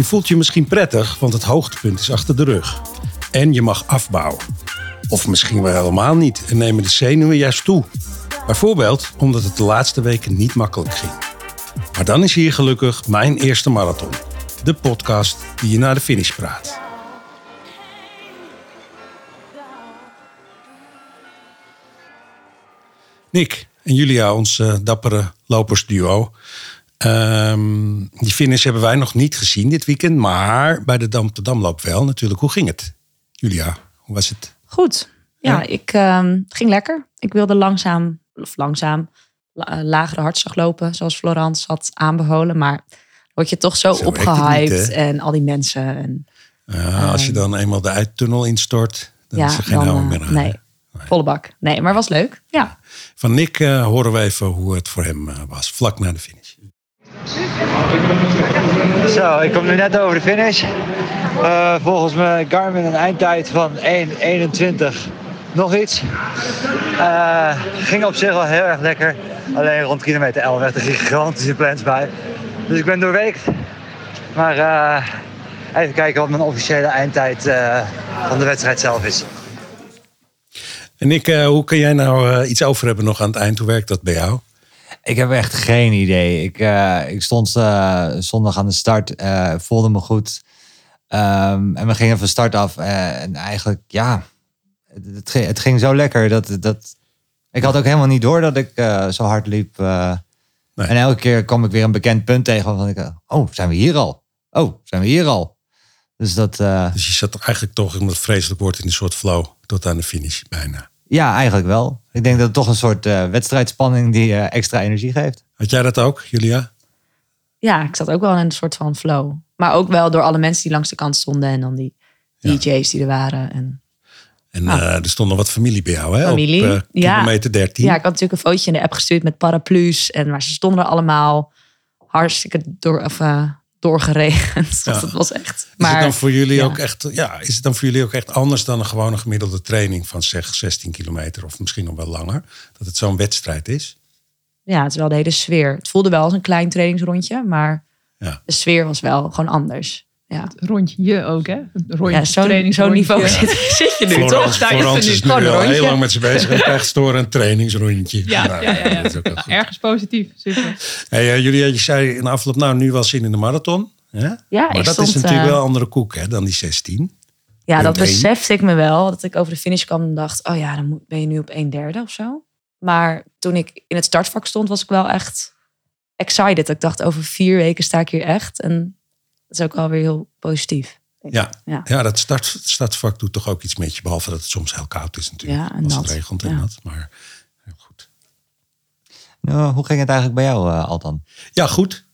Je voelt je misschien prettig, want het hoogtepunt is achter de rug. En je mag afbouwen. Of misschien wel helemaal niet en nemen de zenuwen juist toe. Bijvoorbeeld omdat het de laatste weken niet makkelijk ging. Maar dan is hier gelukkig mijn eerste marathon. De podcast die je naar de finish praat. Nick en Julia, ons eh, dappere lopersduo. Ehm, die finish hebben wij nog niet gezien dit weekend, maar bij de Dam te Damloop wel natuurlijk. Hoe ging het? Julia, hoe was het? Goed. Ja, Ja? ik ehm, ging lekker. Ik wilde langzaam, of langzaam, la- eh, lagere hartslag lopen, zoals Florence had aanbevolen. Maar word je toch zo, Zo opgehyped niet, en al die mensen. En, Eh, als je dan eenmaal de uittunnel instort, dan ja, is er geen houden eh, meer aan. Nee, hè? volle bak. Nee, maar was leuk. Ja. Van Nick eh, horen we even hoe het voor hem was, vlak na de finish. Zo, ik kom nu net over de finish. Eh, volgens me Garmin een eindtijd van 1.21 nog iets. Eh, ging op zich wel heel erg lekker. Alleen rond kilometer 11 werd er gigantische plans bij. Dus ik ben doorweekt. Maar eh, even kijken wat mijn officiële eindtijd van de wedstrijd zelf is. En Nick, hoe kan jij nou iets over hebben nog aan het eind? Hoe werkt dat bij jou? Ik heb echt geen idee. Ik, eh, ik stond eh, zondag aan de start, eh, voelde me goed. Ehm, en we gingen van start af. en eigenlijk, ja, het, het, ging, zo lekker. Dat, dat, ik had ook helemaal niet door dat ik zo hard liep. Nee. En elke keer kwam ik weer een bekend punt tegen. Waarvan ik, oh, zijn we hier al? Oh, zijn we hier al? Dus dat, Dus je zat eigenlijk toch in dat vreselijk woord in een soort flow tot aan de finish bijna. ja, eigenlijk wel. Ik denk dat het toch een soort eh, wedstrijdspanning die eh, extra energie geeft. Had jij dat ook, Julia? ja, ik zat ook wel in een soort van flow. Maar ook wel door alle mensen die langs de kant stonden en dan die Ja. DJ's die er waren. En, En Ah. eh, er stond nog wat familie bij jou, hè? Familie, Op eh, ja. kilometer 13. ja, ik had natuurlijk een fotootje in de app gestuurd met paraplu's. En, maar ze stonden er allemaal hartstikke door, of, eh, doorgeregend. Ja. dat was echt. Is Maar het dan voor jullie ja. ook echt, ja, is het dan voor jullie ook echt anders dan een gewone gemiddelde training van zeg 16 kilometer of misschien nog wel langer? Dat het zo'n wedstrijd is? ja, het is wel de hele sfeer. Het voelde wel als een klein trainingsrondje, maar Ja. de sfeer was wel gewoon anders. Ja, Rondje je ook, hè? Rondje ja zo'n trainingsrondje. zo'n niveau zit, zit je nu toch? Florence, is nu. is al heel rondje. lang met ze bezig en krijgt storen een trainingsrondje. Ja, Nou, ja, ja, ja. dat is ook wel goed. Ergens positief. Super. Hey, eh, Julia, je zei in de afloop, nou nu wel zin in de marathon. Hè? Ja, maar ik dat stond, is natuurlijk eh, wel een andere koek hè, dan die 16. Ja, dat besefte ik me wel. Dat ik over de finish kwam en dacht, oh ja, dan moet- ben je nu op een derde of zo. Maar toen ik in het startvak stond, was ik wel echt excited. Ik dacht, over vier weken sta ik hier echt. En dat is ook wel weer heel positief. Ja, Ja. ja. dat start, stadsvak doet toch ook iets met je. Behalve dat het soms heel koud is natuurlijk. Ja, en als nat. het regent en Ja. nat. Maar heel goed. Nou, hoe ging het eigenlijk bij jou, eh, Altan? Ja, goed.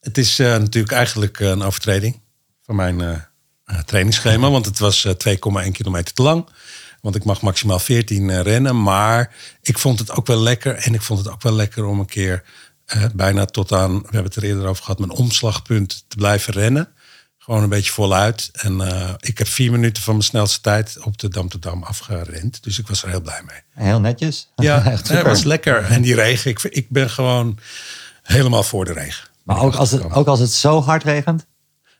Het is eh, natuurlijk eigenlijk eh, een overtreding van mijn eh, eh, trainingsschema. Want het was eh, 2,1 kilometer te lang. Want ik mag maximaal 14 eh, rennen. Maar ik vond het ook wel lekker. En ik vond het ook wel lekker om een keer eh, bijna tot aan... We hebben het er eerder over gehad. Mijn omslagpunt te blijven rennen. Gewoon een beetje voluit. En eh, ik heb vier minuten van mijn snelste tijd op de Dam te Dam afgerend. Dus ik was er heel blij mee. Heel netjes. Ja, Echt het super. was lekker. En die regen, ik, ik ben gewoon helemaal voor de regen. Maar ook als, het, ook als het zo hard regent?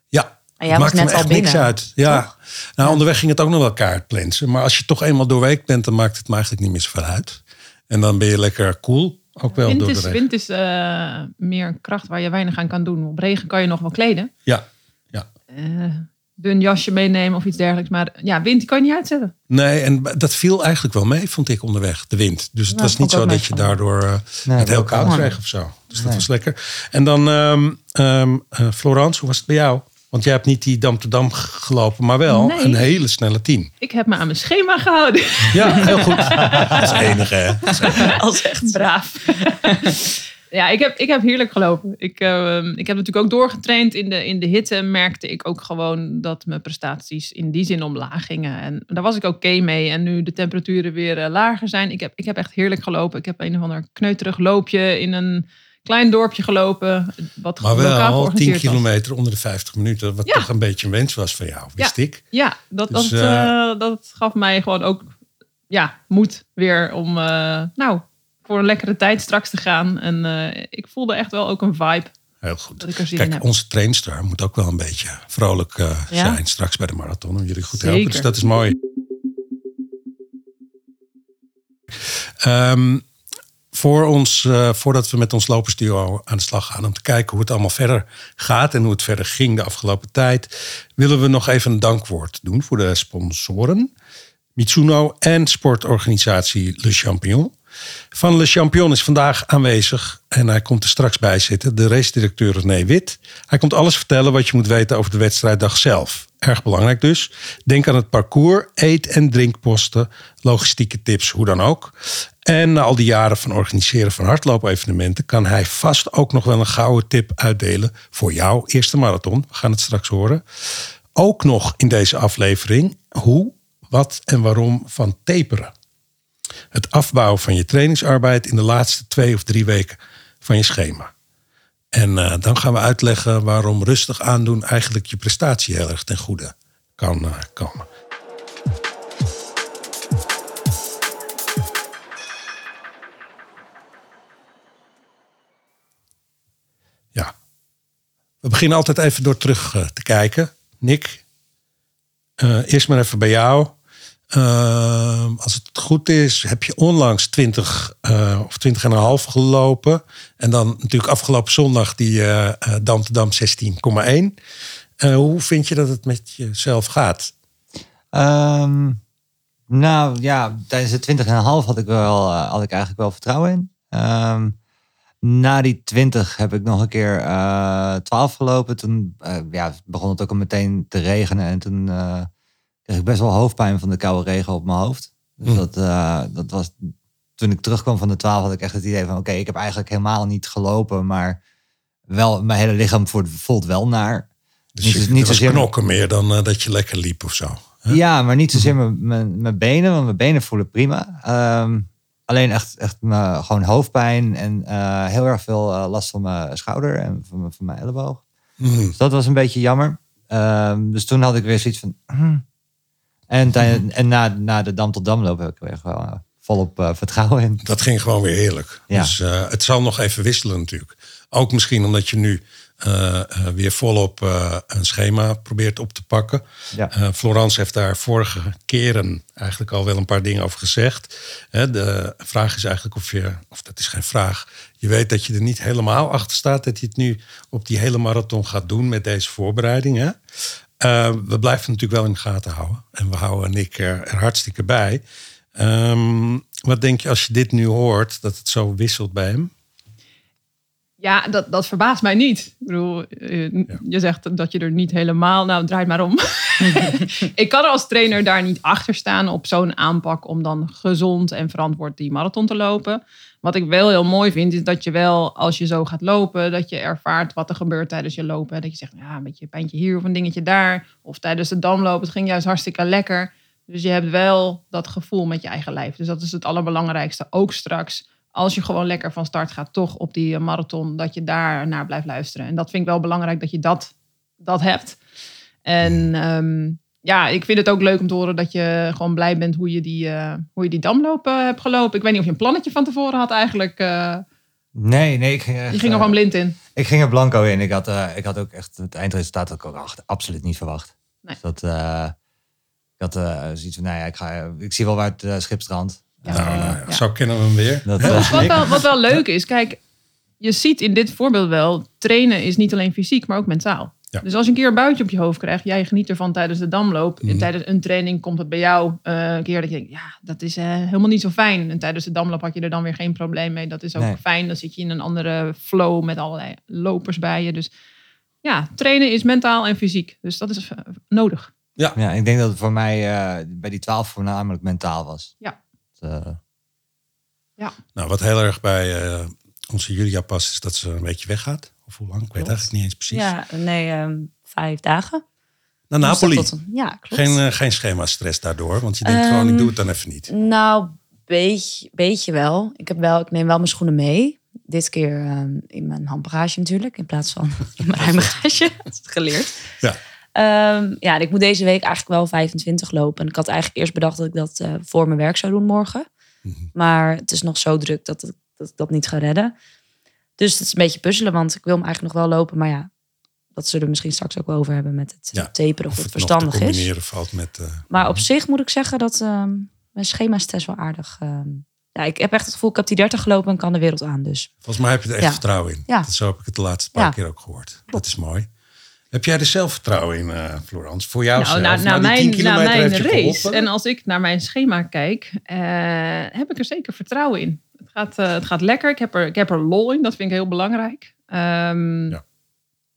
Ja, En jij het was maakt me net al echt niks uit. Ja. Nou, onderweg ging het ook nog wel kaart plensen. Maar als je toch eenmaal doorweekt bent, dan maakt het me eigenlijk niet meer zoveel uit. En dan ben je lekker cool. Ook wel Wind door de is, regen. wind is eh, meer een kracht waar je weinig aan kan doen. Op regen kan je nog wel kleden. Ja, ja. Eh, dun jasje meenemen of iets dergelijks. Maar ja, wind kan je niet uitzetten. Nee, en dat viel eigenlijk wel mee, vond ik onderweg, de wind. Dus het was niet zo dat je daardoor eh, Nee, het heel koud kreeg of zo. Dus dat was lekker. En dan, ehm ehm, eh, Florence, hoe was het bij jou? Want jij hebt niet die Dam te Dam gelopen, maar wel Nee. een hele snelle tien. Ik heb me aan mijn schema gehouden. Ja, heel goed. Dat is enige, hè? Als echt braaf. ja, ik heb, ik heb heerlijk gelopen. Ik, eh, ik heb natuurlijk ook doorgetraind in de, in de hitte. Merkte ik ook gewoon dat mijn prestaties in die zin omlaag gingen. En daar was ik oké mee. En nu de temperaturen weer eh, lager zijn. Ik heb, ik heb echt heerlijk gelopen. Ik heb een of ander kneuterig loopje in een klein dorpje gelopen. Wat Maar wel 10 georganiseerd was. kilometer onder de 50 minuten. Wat Ja. toch een beetje een wens was van jou, wist ik. Ja, dat, Dus, dat, eh, eh, dat gaf mij gewoon ook ja, moed weer om eh, nou, voor een lekkere tijd straks te gaan. En ik voelde echt wel ook een vibe. Heel goed. Kijk, onze trainster moet ook wel een beetje vrolijk Ja? zijn straks bij de marathon. Om jullie goed te helpen. Dus dat is mooi. Ehm, voor ons, eh, voordat we met ons lopersduo aan de slag gaan om te kijken hoe het allemaal verder gaat en hoe het verder ging de afgelopen tijd, willen we nog even een dankwoord doen voor de sponsoren. Mitsuno en sportorganisatie Le Champion. Van Le Champion is vandaag aanwezig en hij komt er straks bij zitten. De race-directeur René Wit. Hij komt alles vertellen wat je moet weten over de wedstrijddag zelf. Erg belangrijk dus. Denk aan het parcours, eet- en drinkposten, logistieke tips, hoe dan ook. En na al die jaren van organiseren van hardloopevenementen kan hij vast ook nog wel een gouden tip uitdelen voor jouw eerste marathon. We gaan het straks horen. Ook nog in deze aflevering hoe, wat en waarom van taperen. Het afbouwen van je trainingsarbeid in de laatste twee of drie weken van je schema. En eh, dan gaan we uitleggen waarom rustig aandoen eigenlijk je prestatie heel erg ten goede kan eh, komen. We beginnen altijd even door terug eh, te kijken. Nick, eh, eerst maar even bij jou. Ehm, als het goed is, heb je onlangs 20 eh, of 20 en een half gelopen. En dan natuurlijk afgelopen zondag die Dam te Dam 16,1. Eh, hoe vind je dat het met jezelf gaat? Ehm, nou ja, tijdens de 20 en een half had ik, wel, had ik eigenlijk wel vertrouwen in. Ehm, na die 20 heb ik nog een keer eh 12 gelopen. Toen eh, ja, begon het ook al meteen te regenen. En toen eh, kreeg ik best wel hoofdpijn van de koude regen op mijn hoofd. Dus Hm. dat, dat was, toen ik terugkwam van de 12 had ik echt het idee van... Oké, ik heb eigenlijk helemaal niet gelopen. Maar wel, mijn hele lichaam voelt, wel naar. Dus Niet- je, niet zozeer- knokken meer dan dat je lekker liep of zo. hè? Ja, maar niet zozeer mijn, mijn, mijn benen, want mijn benen voelen prima. Ehm, alleen echt, echt gewoon hoofdpijn en eh, heel erg veel eh, last van mijn schouder en van, mijn- van mijn elleboog. Mhm. Dus dat was een beetje jammer. Ehm, dus toen had ik weer zoiets van... hmm. En, tij- en na, na de Dam tot Dam loop heb ik weer gewoon eh, volop vertrouwen in. Dat ging gewoon weer heerlijk. Ja. Dus het zal nog even wisselen natuurlijk. Ook misschien omdat je nu eh, eh, weer volop eh, een schema probeert op te pakken. Ja. Florence heeft daar vorige keren eigenlijk al wel een paar dingen over gezegd. Hè, de vraag is eigenlijk of je, of dat is geen vraag, je weet dat je er niet helemaal achter staat dat je het nu op die hele marathon gaat doen met deze voorbereiding. Hè? We blijven natuurlijk wel in de gaten houden. En we houden Nick er, er hartstikke bij. Ehm, wat denk je als je dit nu hoort, dat het zo wisselt bij hem? Ja, dat, dat verbaast mij niet. Ik bedoel, eh, je zegt dat je er niet helemaal... Nou, draai het maar om. ik kan als trainer daar niet achter staan op zo'n aanpak... om dan gezond en verantwoord die marathon te lopen. Wat ik wel heel mooi vind, is dat je wel, als je zo gaat lopen... dat je ervaart wat er gebeurt tijdens je lopen. Dat je zegt, ja, een beetje een pijntje hier of een dingetje daar. Of tijdens de damloop, het ging juist hartstikke lekker. Dus je hebt wel dat gevoel met je eigen lijf. Dus dat is het allerbelangrijkste. Ook straks als je gewoon lekker van start gaat, toch op die eh, marathon, dat je daar naar blijft luisteren. En dat vind ik wel belangrijk dat je dat, dat hebt. En ehm, ja, ik vind het ook leuk om te horen dat je gewoon blij bent hoe je die, eh, hoe je die damloop eh, hebt gelopen. Ik weet niet of je een plannetje van tevoren had eigenlijk. Nee, nee. Ik ging, echt, je ging er gewoon blind in. Ik ging er blanco in. Ik had, ik had ook echt het eindresultaat had ik ook absoluut niet verwacht. Nee. Dus dat, ik had zoiets van, nou ja, ik, ga, ik zie wel waar het uh, schip strandt. Ja. nou, nou ja, ja. zo kennen we hem weer. dat, eh, Wat wel, wat wel leuk is, kijk, je ziet in dit voorbeeld wel, trainen is niet alleen fysiek, maar ook mentaal. Ja. Dus als je een keer een buitje op je hoofd krijgt, jij geniet ervan tijdens de damloop. Mhm. En tijdens een training komt het bij jou eh, een keer dat je denkt, ja, dat is eh, helemaal niet zo fijn. En tijdens de damloop had je er dan weer geen probleem mee. Dat is ook Nee. fijn. Dan zit je in een andere flow met allerlei lopers bij je. Dus ja, trainen is mentaal en fysiek. Dus dat is nodig. ja, ik denk dat het voor mij eh, bij die 12 voornamelijk mentaal was. Ja. Eh, Nou, wat heel erg bij eh, onze Julia past, is dat ze een beetje weggaat. Of hoe lang? Ik weet Klopt. eigenlijk niet eens precies. Ja, nee, ehm, vijf dagen. Naar Napoli. tot ja, klopt. Geen, eh, geen schema-stress daardoor, want je denkt Ehm, gewoon, ik doe het dan even niet. Nou, beetje, beetje wel. Ik, heb wel. ik neem wel mijn schoenen mee. Dit keer ehm, in mijn handbagage natuurlijk, in plaats van in mijn rijbagage. Dat is geleerd. Ja. Ehm, ja, en ik moet deze week eigenlijk wel 25 lopen. En ik had eigenlijk eerst bedacht dat ik dat eh, voor mijn werk zou doen morgen. Mhm. Maar het is nog zo druk dat, het- dat ik dat niet ga redden. Dus het is een beetje puzzelen, want ik wil hem eigenlijk nog wel lopen. Maar ja, dat zullen we misschien straks ook wel over hebben met het Ja, taperen of, Of het verstandig is. valt met... eh, Maar op zich moet ik zeggen dat ehm, mijn schema-test wel aardig... ehm, ja, ik heb echt het gevoel, ik heb die 30 gelopen en kan de wereld aan. Dus Volgens mij heb je er echt Ja. vertrouwen in. Ja. Dat, zo heb ik het de laatste paar keer ook gehoord. Dat is mooi. Heb jij er zelfvertrouwen in, eh Florence? Voor jou Nou, zelf? naar, naar die 10 mijn, naar kilometer mijn race. En als ik naar mijn schema kijk, eh, heb ik er zeker vertrouwen in. Het gaat, eh, het gaat lekker. Ik heb, er, ik heb er lol in. Dat vind ik heel belangrijk. Ehm, Ja.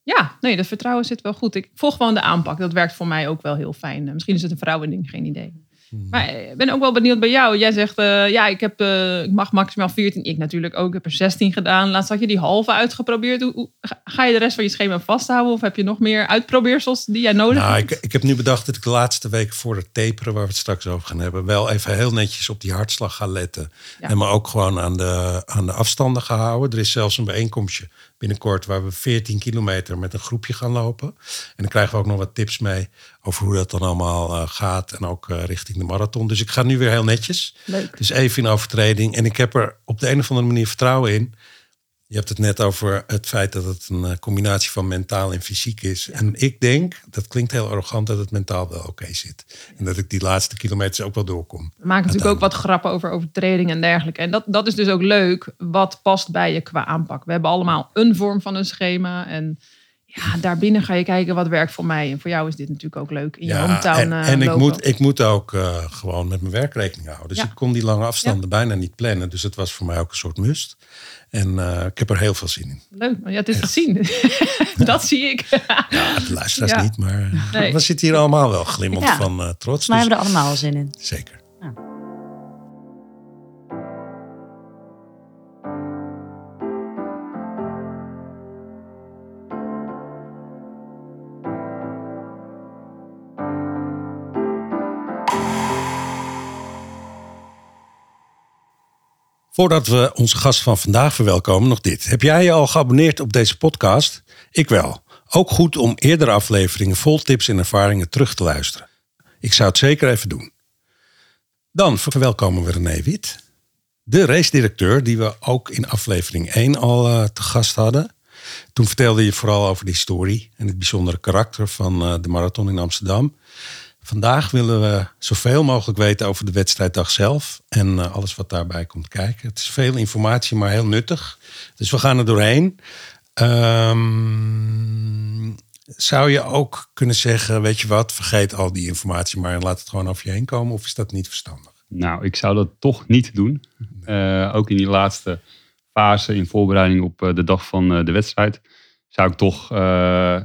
ja. nee, dat vertrouwen zit wel goed. Ik volg gewoon de aanpak. Dat werkt voor mij ook wel heel fijn. Misschien is het een vrouwending, geen idee. Hmm. Maar eh, ik ben ook wel benieuwd bij jou. Jij zegt, eh, ja, ik, heb, eh, ik mag maximaal 14. Ik natuurlijk ook. Ik heb er 16 gedaan. Laatst had je die halve uitgeprobeerd. Hoe, hoe- ga- ga je de rest van je schema vasthouden? Of heb je nog meer uitprobeersels die jij nodig Nou, hebt? ik, ik heb nu bedacht dat ik de laatste week voor het taperen, waar we het straks over gaan hebben, wel even heel netjes op die hartslag ga letten. Ja. En me ook gewoon aan de, aan de afstanden ga houden. Er is zelfs een bijeenkomstje binnenkort waar we 14 kilometer met een groepje gaan lopen. En dan krijgen we ook nog wat tips mee over hoe dat dan allemaal eh, gaat. En ook eh, richting de marathon. Dus ik ga nu weer heel netjes. Leuk. Dus even in overtreding. En ik heb er op de een of andere manier vertrouwen in. Je hebt het net over het feit dat het een eh, combinatie van mentaal en fysiek is. En ik denk, dat klinkt heel arrogant, dat het mentaal wel oké zit. En dat ik die laatste kilometers ook wel doorkom. We maken natuurlijk ook wat grappen over overtreding en dergelijke. En dat, dat is dus ook leuk. Wat past bij je qua aanpak? We hebben allemaal een vorm van een schema. En ja, daarbinnen ga je kijken wat werkt voor mij. En voor jou is dit natuurlijk ook leuk. In je hometown en, eh, en ik, moet, ik moet ook eh, gewoon met mijn werk rekening houden. Dus Ja. ik kon die lange afstanden bijna niet plannen. Dus het was voor mij ook een soort must. En eh, ik heb er heel veel zin in. Leuk, ja, het is te zien. dat zie ik. Ja, de luisteraars Ja. niet, maar Nee. we zitten hier allemaal wel glimmend Ja. van eh, trots. mij Dus, hebben we er allemaal zin in. zeker. Voordat we onze gast van vandaag verwelkomen, nog dit. Heb jij je al geabonneerd op deze podcast? Ik wel. Ook goed om eerdere afleveringen vol tips en ervaringen terug te luisteren. Ik zou het zeker even doen. Dan verwelkomen we René Wit, de race-directeur die we ook in aflevering 1 al eh, te gast hadden. Toen vertelde je vooral over de historie en het bijzondere karakter van eh, de marathon in Amsterdam. Vandaag willen we zoveel mogelijk weten over de wedstrijddag zelf en eh, alles wat daarbij komt kijken. Het is veel informatie, maar heel nuttig. Dus we gaan er doorheen. Ehm, zou je ook kunnen zeggen, weet je wat, vergeet al die informatie maar en laat het gewoon over je heen komen? Of is dat niet verstandig? Nou, ik zou dat toch niet doen. Eh, ook in die laatste fase in voorbereiding op eh, de dag van de wedstrijd. Zou ik toch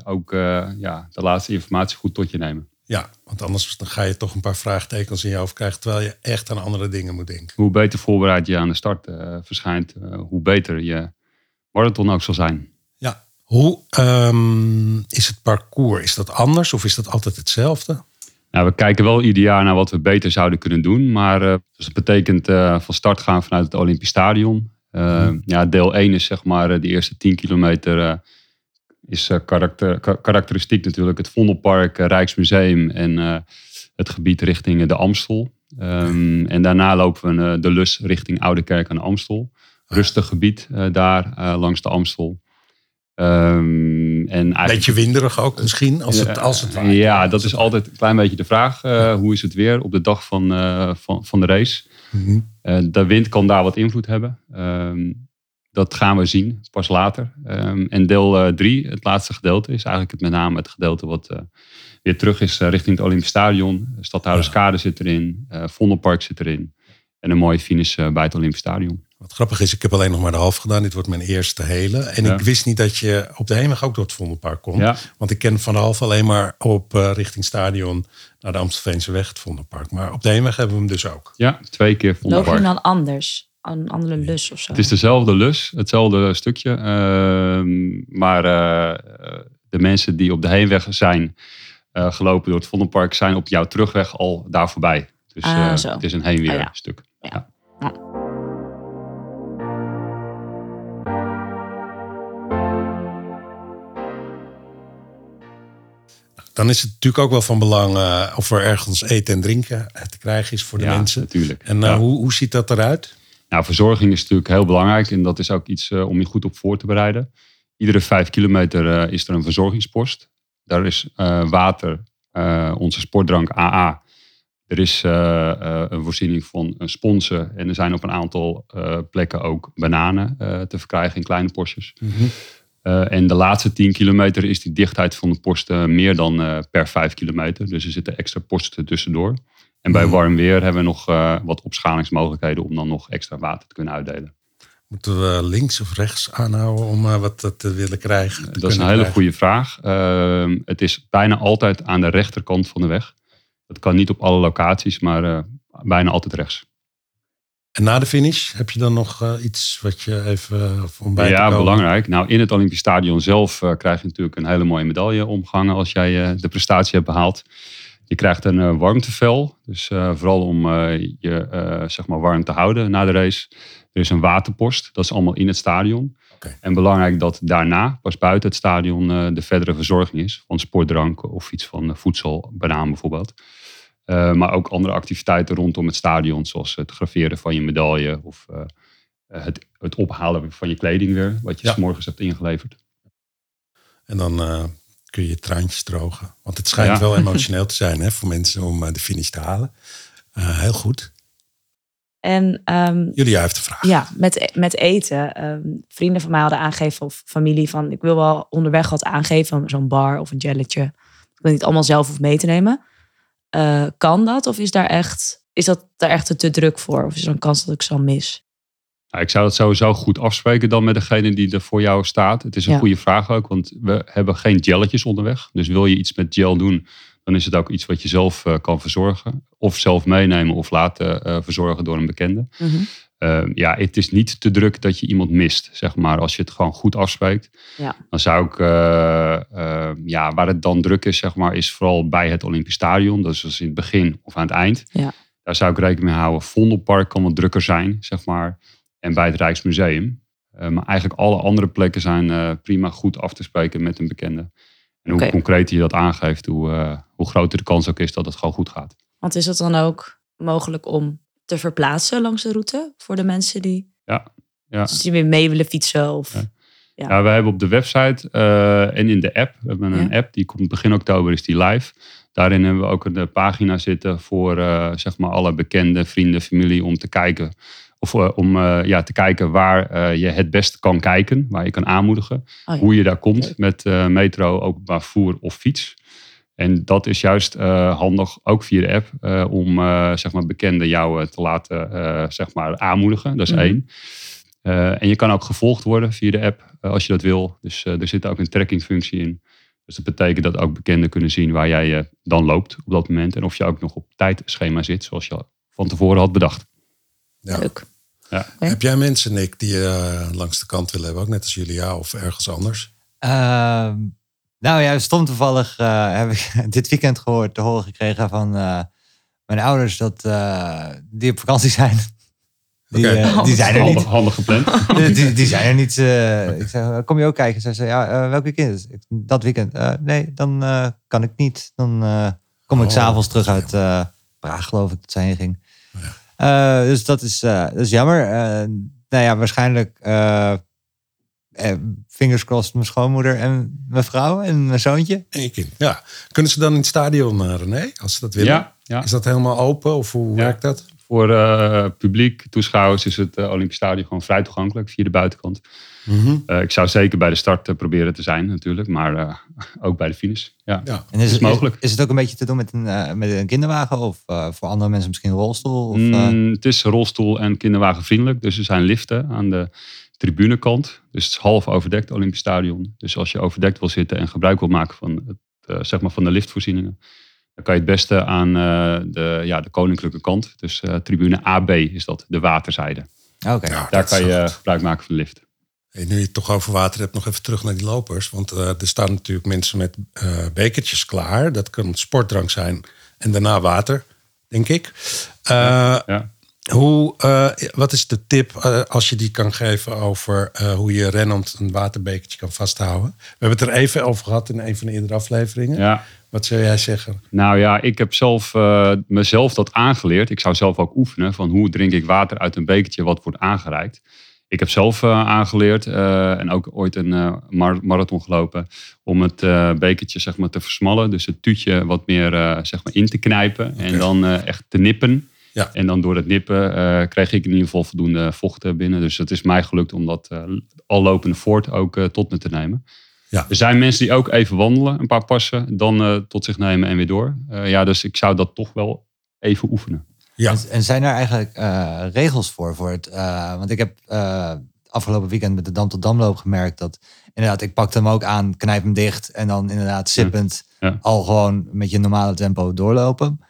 ook ja, de laatste informatie goed tot je nemen. Ja, want anders dan ga je toch een paar vraagtekens in je hoofd krijgen, terwijl je echt aan andere dingen moet denken. Hoe beter voorbereid je aan de start eh, verschijnt, eh, hoe beter je marathon ook zal zijn. Ja. Hoe ehm, is het parcours? Is dat anders of is dat altijd hetzelfde? Nou, we kijken wel ieder jaar naar wat we beter zouden kunnen doen. Maar eh, dus dat betekent van start gaan vanuit het Olympisch Stadion. Eh, Ja, deel 1 is zeg maar de eerste 10 kilometer. Is eh, karakter, ka- karakteristiek natuurlijk het Vondelpark, eh, Rijksmuseum en eh, het gebied richting de Amstel. Ehm, en daarna lopen we de Lus richting Oudekerk aan de Amstel. Rustig gebied daar langs de Amstel. Ehm, en Beetje winderig ook misschien, als het, als het waait. ja, dat is altijd een klein beetje de vraag. Hoe is het weer op de dag van, van, van de race? Mhm. De wind kan daar wat invloed hebben. Ehm, dat gaan we zien, pas later. Ehm, en deel 3, het laatste gedeelte, is eigenlijk het, met name het gedeelte wat eh, weer terug is eh, richting het Olympisch Stadion. Stadhouderskade zit erin, eh Vondelpark zit erin. En een mooie finish eh, bij het Olympisch Stadion. Wat grappig is, ik heb alleen nog maar de half gedaan. Dit wordt mijn eerste hele. En Ja. ik wist niet dat je op de heenweg ook door het Vondelpark komt. Ja. Want ik ken van de half alleen maar op eh, richting stadion naar de Amstelveense weg, het Vondelpark. Maar op de heenweg hebben we hem dus ook. Ja, twee keer Loop je Vondelpark. dan anders? Een andere lus of zo? Het is dezelfde lus, hetzelfde stukje. ehm, maar eh, de mensen die op de heenweg zijn eh, gelopen door het Vondelpark... zijn op jouw terugweg al daar voorbij. Dus Ah, eh, het is een heen-weer Ah, ja. stuk. Ja. Ja. Dan is het natuurlijk ook wel van belang of er ergens eten en drinken te krijgen is voor de Ja, mensen. natuurlijk. En Ja. hoe, hoe ziet dat eruit? Nou, verzorging is natuurlijk heel belangrijk en dat is ook iets eh, om je goed op voor te bereiden. Iedere vijf kilometer eh, is er een verzorgingspost. Daar is eh, water, onze sportdrank AA. Er is een voorziening van sponsen en er zijn op een aantal plekken ook bananen te verkrijgen in kleine postjes. Eh, en de laatste 10 kilometer is die dichtheid van de posten meer dan per 5 kilometer. Dus er zitten extra posten tussendoor. En bij Mhm. warm weer hebben we nog eh, wat opschalingsmogelijkheden om dan nog extra water te kunnen uitdelen. Moeten we links of rechts aanhouden om eh, wat te willen krijgen? te Dat is een hele krijgen? goede vraag. Ehm, het is bijna altijd aan de rechterkant van de weg. Dat kan niet op alle locaties, maar eh, bijna altijd rechts. En na de finish heb je dan nog iets wat je even om bij te ja, belangrijk. Nou, in het Olympisch Stadion zelf krijg je natuurlijk een hele mooie medaille omgehangen als jij de prestatie hebt behaald. Je krijgt een eh, warmtevel, dus eh, vooral om eh, je zeg maar warm te houden na de race. Er is een waterpost, dat is allemaal in het stadion. En belangrijk dat daarna, pas buiten het stadion, de verdere verzorging is. Van sportdrank of iets van voedsel, banaan bijvoorbeeld. Maar ook andere activiteiten rondom het stadion, zoals het graveren van je medaille of het, het ophalen van je kleding weer, wat je Ja. s morgens hebt ingeleverd. En dan kun je je traantjes drogen. Want het schijnt Ja. wel emotioneel te zijn hè, voor mensen om eh, de finish te halen. Eh, heel goed. En ehm, Julia heeft een vraag. ja, met, met eten. ehm, vrienden van mij hadden aangegeven, of familie, van ik wil wel onderweg wat aangeven. Zo'n bar of een jelletje. Ik wil niet allemaal zelf hoef mee te nemen. Eh, kan dat? Of is daar echt, is dat daar echt te druk voor? Of is er een kans dat ik zo mis? Nou, ik zou het sowieso goed afspreken dan met degene die er voor jou staat. Het is een Ja. goede vraag ook, want we hebben geen gelletjes onderweg. Dus wil je iets met gel doen, dan is het ook iets wat je zelf eh, kan verzorgen. Of zelf meenemen of laten eh, verzorgen door een bekende. Mhm. Eh, ja, het is niet te druk dat je iemand mist, zeg maar. Als je het gewoon goed afspreekt, Ja. dan zou ik, eh, eh, ja, waar het dan druk is, zeg maar, is vooral bij het Olympisch Stadion. Dat is dus in het begin of aan het eind. Ja. Daar zou ik rekening mee houden. Vondelpark kan wat drukker zijn, zeg maar. En bij het Rijksmuseum. Eh, maar eigenlijk alle andere plekken zijn eh, prima goed af te spreken met een bekende. En hoe Oké. concreter je dat aangeeft, hoe, eh, hoe groter de kans ook is dat het gewoon goed gaat. Want is het dan ook mogelijk om te verplaatsen langs de route voor de mensen die, Ja, ja. dus die weer mee willen fietsen? Of, Ja. Ja. Hebben op de website en in de app, we hebben een Ja. app, die komt begin oktober, is die live. Daarin hebben we ook een pagina zitten voor zeg maar alle bekende vrienden, familie om te kijken. Of eh, om eh, ja, te kijken waar eh, je het beste kan kijken, waar je kan aanmoedigen. Oh ja. Hoe je daar komt met metro, openbaar vervoer of fiets. En dat is juist handig, ook via de app, om zeg maar bekenden jou te laten zeg maar aanmoedigen. Dat is Mhm. één. En je kan ook gevolgd worden via de app als je dat wil. Dus er zit ook een trackingfunctie in. Dus dat betekent dat ook bekenden kunnen zien waar jij dan loopt op dat moment. En of je ook nog op tijdschema zit, zoals je van tevoren had bedacht. Ja. Leuk. Ja. Heb jij mensen, Nick, die je langs de kant willen hebben? Ook net als Julia of ergens anders? Ehm, nou ja, stom toevallig eh, heb ik dit weekend gehoord, te horen gekregen van eh, mijn ouders dat eh, die op vakantie zijn. Die, Oké. eh, die zijn er Handig, niet. handig gepland. Die, die, die zijn er niet. eh, ik zeg, kom je ook kijken? Zij zei, ja, eh, welk weekend? Dat weekend. Eh, nee, dan eh, kan ik niet. Dan eh, kom ik Oh, s'avonds terug uit eh Praag, geloof ik, dat zij heen ging. Eh, dus dat is, eh, dat is jammer. Eh, nou ja, waarschijnlijk eh, eh, fingers crossed mijn schoonmoeder en mijn vrouw en mijn zoontje. En je kind. Ja. Kunnen ze dan in het stadion, eh, René, als ze dat willen? Ja, ja. Is dat helemaal open of hoe Ja. werkt dat? Voor eh, publiek, toeschouwers is het eh, Olympisch Stadion gewoon vrij toegankelijk via de buitenkant. Mhm. Eh, ik zou zeker bij de start proberen te zijn natuurlijk, maar eh, ook bij de finish. Ja. Ja. En is, Is het, mogelijk. Is, is het ook een beetje te doen met een, eh, met een kinderwagen of eh, voor andere mensen misschien een rolstoel? Of, eh, Mm, het is rolstoel- en kinderwagenvriendelijk. Dus er zijn liften aan de tribunekant. Dus het is half overdekt, Olympisch Stadion. Dus als je overdekt wil zitten en gebruik wil maken van, het, eh, zeg maar van de liftvoorzieningen... dan kan je het beste aan eh, de, ja, de koninklijke kant. Dus eh, tribune AB is dat, de waterzijde. Oké. Ja, Daar kan je gebruik maken van de lift. Hey, nu je het toch over water hebt, nog even terug naar die lopers. Want eh, er staan natuurlijk mensen met eh, bekertjes klaar. Dat kan sportdrank zijn en daarna water, denk ik. Eh, Ja. Hoe, eh, wat is de tip eh, als je die kan geven over eh, hoe je rennend een waterbekertje kan vasthouden? We hebben het er even over gehad in een van de eerdere afleveringen. Ja. Wat zou jij zeggen? Nou ja, ik heb zelf mezelf dat aangeleerd. Ik zou zelf ook oefenen van hoe drink ik water uit een bekertje wat wordt aangereikt. Ik heb zelf aangeleerd en ook ooit een mar- marathon gelopen om het bekertje zeg maar, te versmallen. Dus het tuutje wat meer zeg maar, in te knijpen en dan echt te nippen. Ja. En dan door het nippen eh, kreeg ik in ieder geval voldoende vocht binnen. Dus het is mij gelukt om dat eh, al lopende voort ook eh, tot me te nemen. Ja. Er zijn mensen die ook even wandelen, een paar passen, dan eh, tot zich nemen en weer door. Eh, ja, dus ik zou dat toch wel even oefenen. Ja. En, zijn er eigenlijk eh, regels voor? voor het, eh, want ik heb eh, afgelopen weekend met de Dam tot Damloop gemerkt dat inderdaad, ik pakte hem ook aan, knijp hem dicht en dan inderdaad sippend Ja. al gewoon met je normale tempo doorlopen.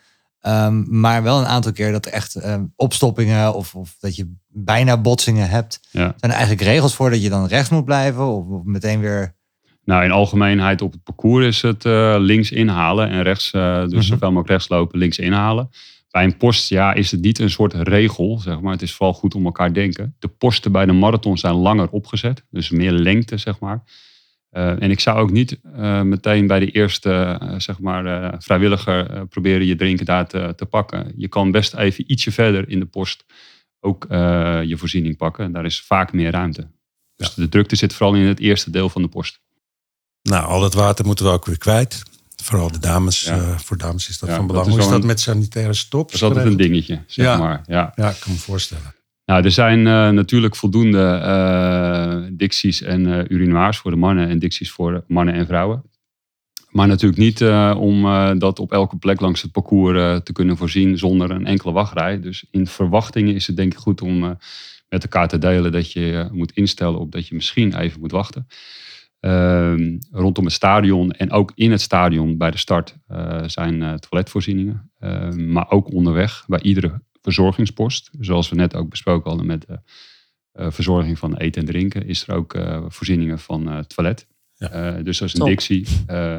Ehm, maar wel een aantal keer dat er echt eh, opstoppingen of, of dat je bijna botsingen hebt. Ja. Zijn er eigenlijk regels voor dat je dan rechts moet blijven of, of meteen weer... Nou, in algemeenheid op het parcours is het eh, links inhalen en rechts, eh, dus Mhm. zoveel mogelijk rechts lopen, links inhalen. Bij een post ja, is het niet een soort regel, zeg maar. Het is vooral goed om elkaar denken. De posten bij de marathon zijn langer opgezet, dus meer lengte, zeg maar. Eh, en ik zou ook niet eh, meteen bij de eerste eh, zeg maar, vrijwilliger proberen je drinken daar te, te pakken. Je kan best even ietsje verder in de post ook je voorziening pakken. En daar is vaak meer ruimte. Dus de drukte zit vooral in het eerste deel van de post. Nou, al dat water moeten we ook weer kwijt. Vooral de dames. Ja. voor dames is dat Ja, van dat belang. is Hoe is dat een- met sanitaire stop? Dat is altijd een dingetje, zeg Ja. maar. Ja. Ja, ik kan me voorstellen. Nou, er zijn eh, natuurlijk voldoende eh, dicties en eh, urinoirs voor de mannen en dicties voor mannen en vrouwen. Maar natuurlijk niet om dat op elke plek langs het parcours te kunnen voorzien zonder een enkele wachtrij. Dus in verwachtingen is het denk ik goed om met elkaar te delen dat je moet instellen op dat je misschien even moet wachten. Ehm, rondom het stadion en ook in het stadion bij de start zijn toiletvoorzieningen. Ehm, maar ook onderweg bij iedere verzorgingspost. Zoals we net ook besproken hadden met de eh, verzorging van eten en drinken, is er ook eh, voorzieningen van eh, toilet. Ja. Eh, dus dat is een Top. dictie. eh,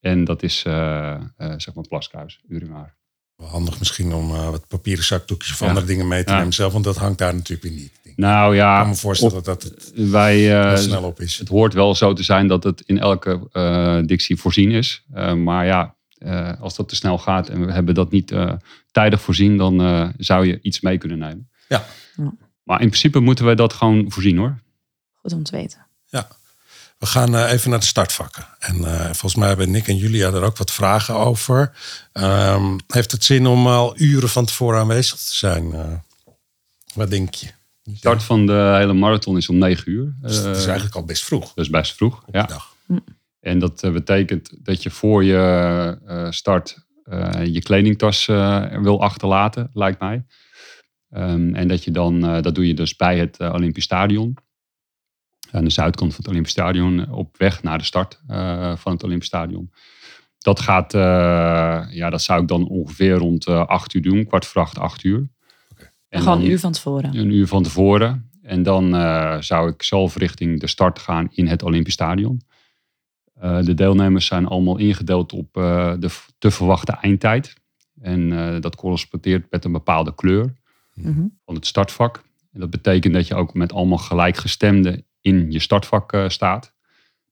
en dat is eh, eh, zeg maar plaskruis, urinaar. Wel handig misschien om eh, wat papieren zakdoekjes of Ja. andere dingen mee te Ja. nemen zelf. Want dat hangt daar natuurlijk weer niet. Ik Nou ja, kan me voorstellen op- dat het wij, eh, snel op is. het hoort wel zo te zijn dat het in elke eh, dictie voorzien is. Eh, maar ja, eh, als dat te snel gaat en we hebben dat niet eh, tijdig voorzien, dan eh, zou je iets mee kunnen nemen. Ja. Ja. Maar in principe moeten we dat gewoon voorzien hoor. Goed om te weten. We gaan eh, even naar de startvakken. En eh, volgens mij hebben Nick en Julia er ook wat vragen over. Ehm, heeft het zin om al uren van tevoren aanwezig te zijn? Wat denk je? De start van de hele marathon is om 9 uur. Dus het is eigenlijk al best vroeg Dat is best vroeg. op Ja. dag. En dat eh, betekent dat je voor je eh, start eh, je kledingtas eh, wil achterlaten, lijkt mij. Ehm, en dat je dan, eh, dat doe je dus bij het Olympisch Stadion. Aan de zuidkant van het Olympisch Stadion, op weg naar de start eh, van het Olympisch Stadion. Dat gaat, eh, ja, dat zou ik dan ongeveer rond eh 8 uur doen, kwart voor acht, 8 uur. En Gewoon een uur van tevoren. een uur van tevoren. En dan eh, zou ik zelf richting de start gaan in het Olympisch Stadion. Eh, de deelnemers zijn allemaal ingedeeld op eh, de te verwachte eindtijd. En eh, dat correspondeert met een bepaalde kleur Mhm. van het startvak. En dat betekent dat je ook met allemaal gelijkgestemden in je startvak staat.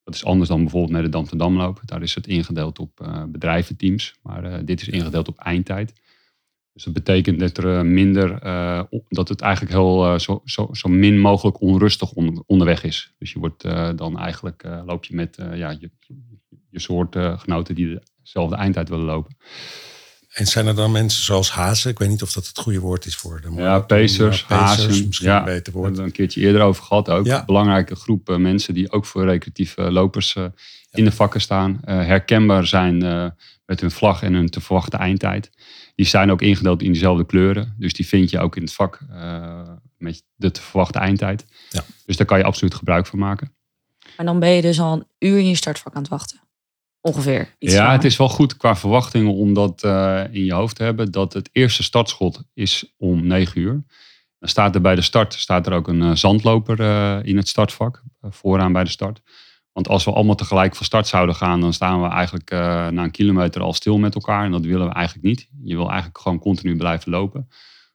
Dat is anders dan bijvoorbeeld met de Dam te Damloop. Daar is het ingedeeld op bedrijventeams. Maar dit is ingedeeld op eindtijd. Dus dat betekent dat er eh, minder, eh, dat het eigenlijk heel eh, zo, zo, zo min mogelijk onrustig on- onderweg is. Dus je wordt dan eigenlijk, loop je met ja, je, je soort eh, genoten die dezelfde eindtijd willen lopen. En zijn er dan mensen zoals hazen? Ik weet niet of dat het goede woord is voor de Ja, pacers, hazen. Misschien ja, een beter Daar woord. hebben we een keertje eerder over gehad ook. Ja. Belangrijke groep mensen die ook voor recreatieve lopers in de vakken staan. herkenbaar zijn met hun vlag en hun te verwachte eindtijd. Die zijn ook ingedeeld in diezelfde kleuren. Dus die vind je ook in het vak eh, met de te verwachte eindtijd. Ja. Dus daar kan je absoluut gebruik van maken. Maar dan ben je dus al een uur in je startvak aan het wachten. Ongeveer. Iets ja, het is wel goed qua verwachtingen om dat eh, in je hoofd te hebben. Dat het eerste startschot is om 9 uur. Dan staat er bij de start staat er ook een eh, zandloper eh, in het startvak. vooraan bij de start. Want als we allemaal tegelijk van start zouden gaan, dan staan we eigenlijk eh, na een kilometer al stil met elkaar. En dat willen we eigenlijk niet. Je wil eigenlijk gewoon continu blijven lopen.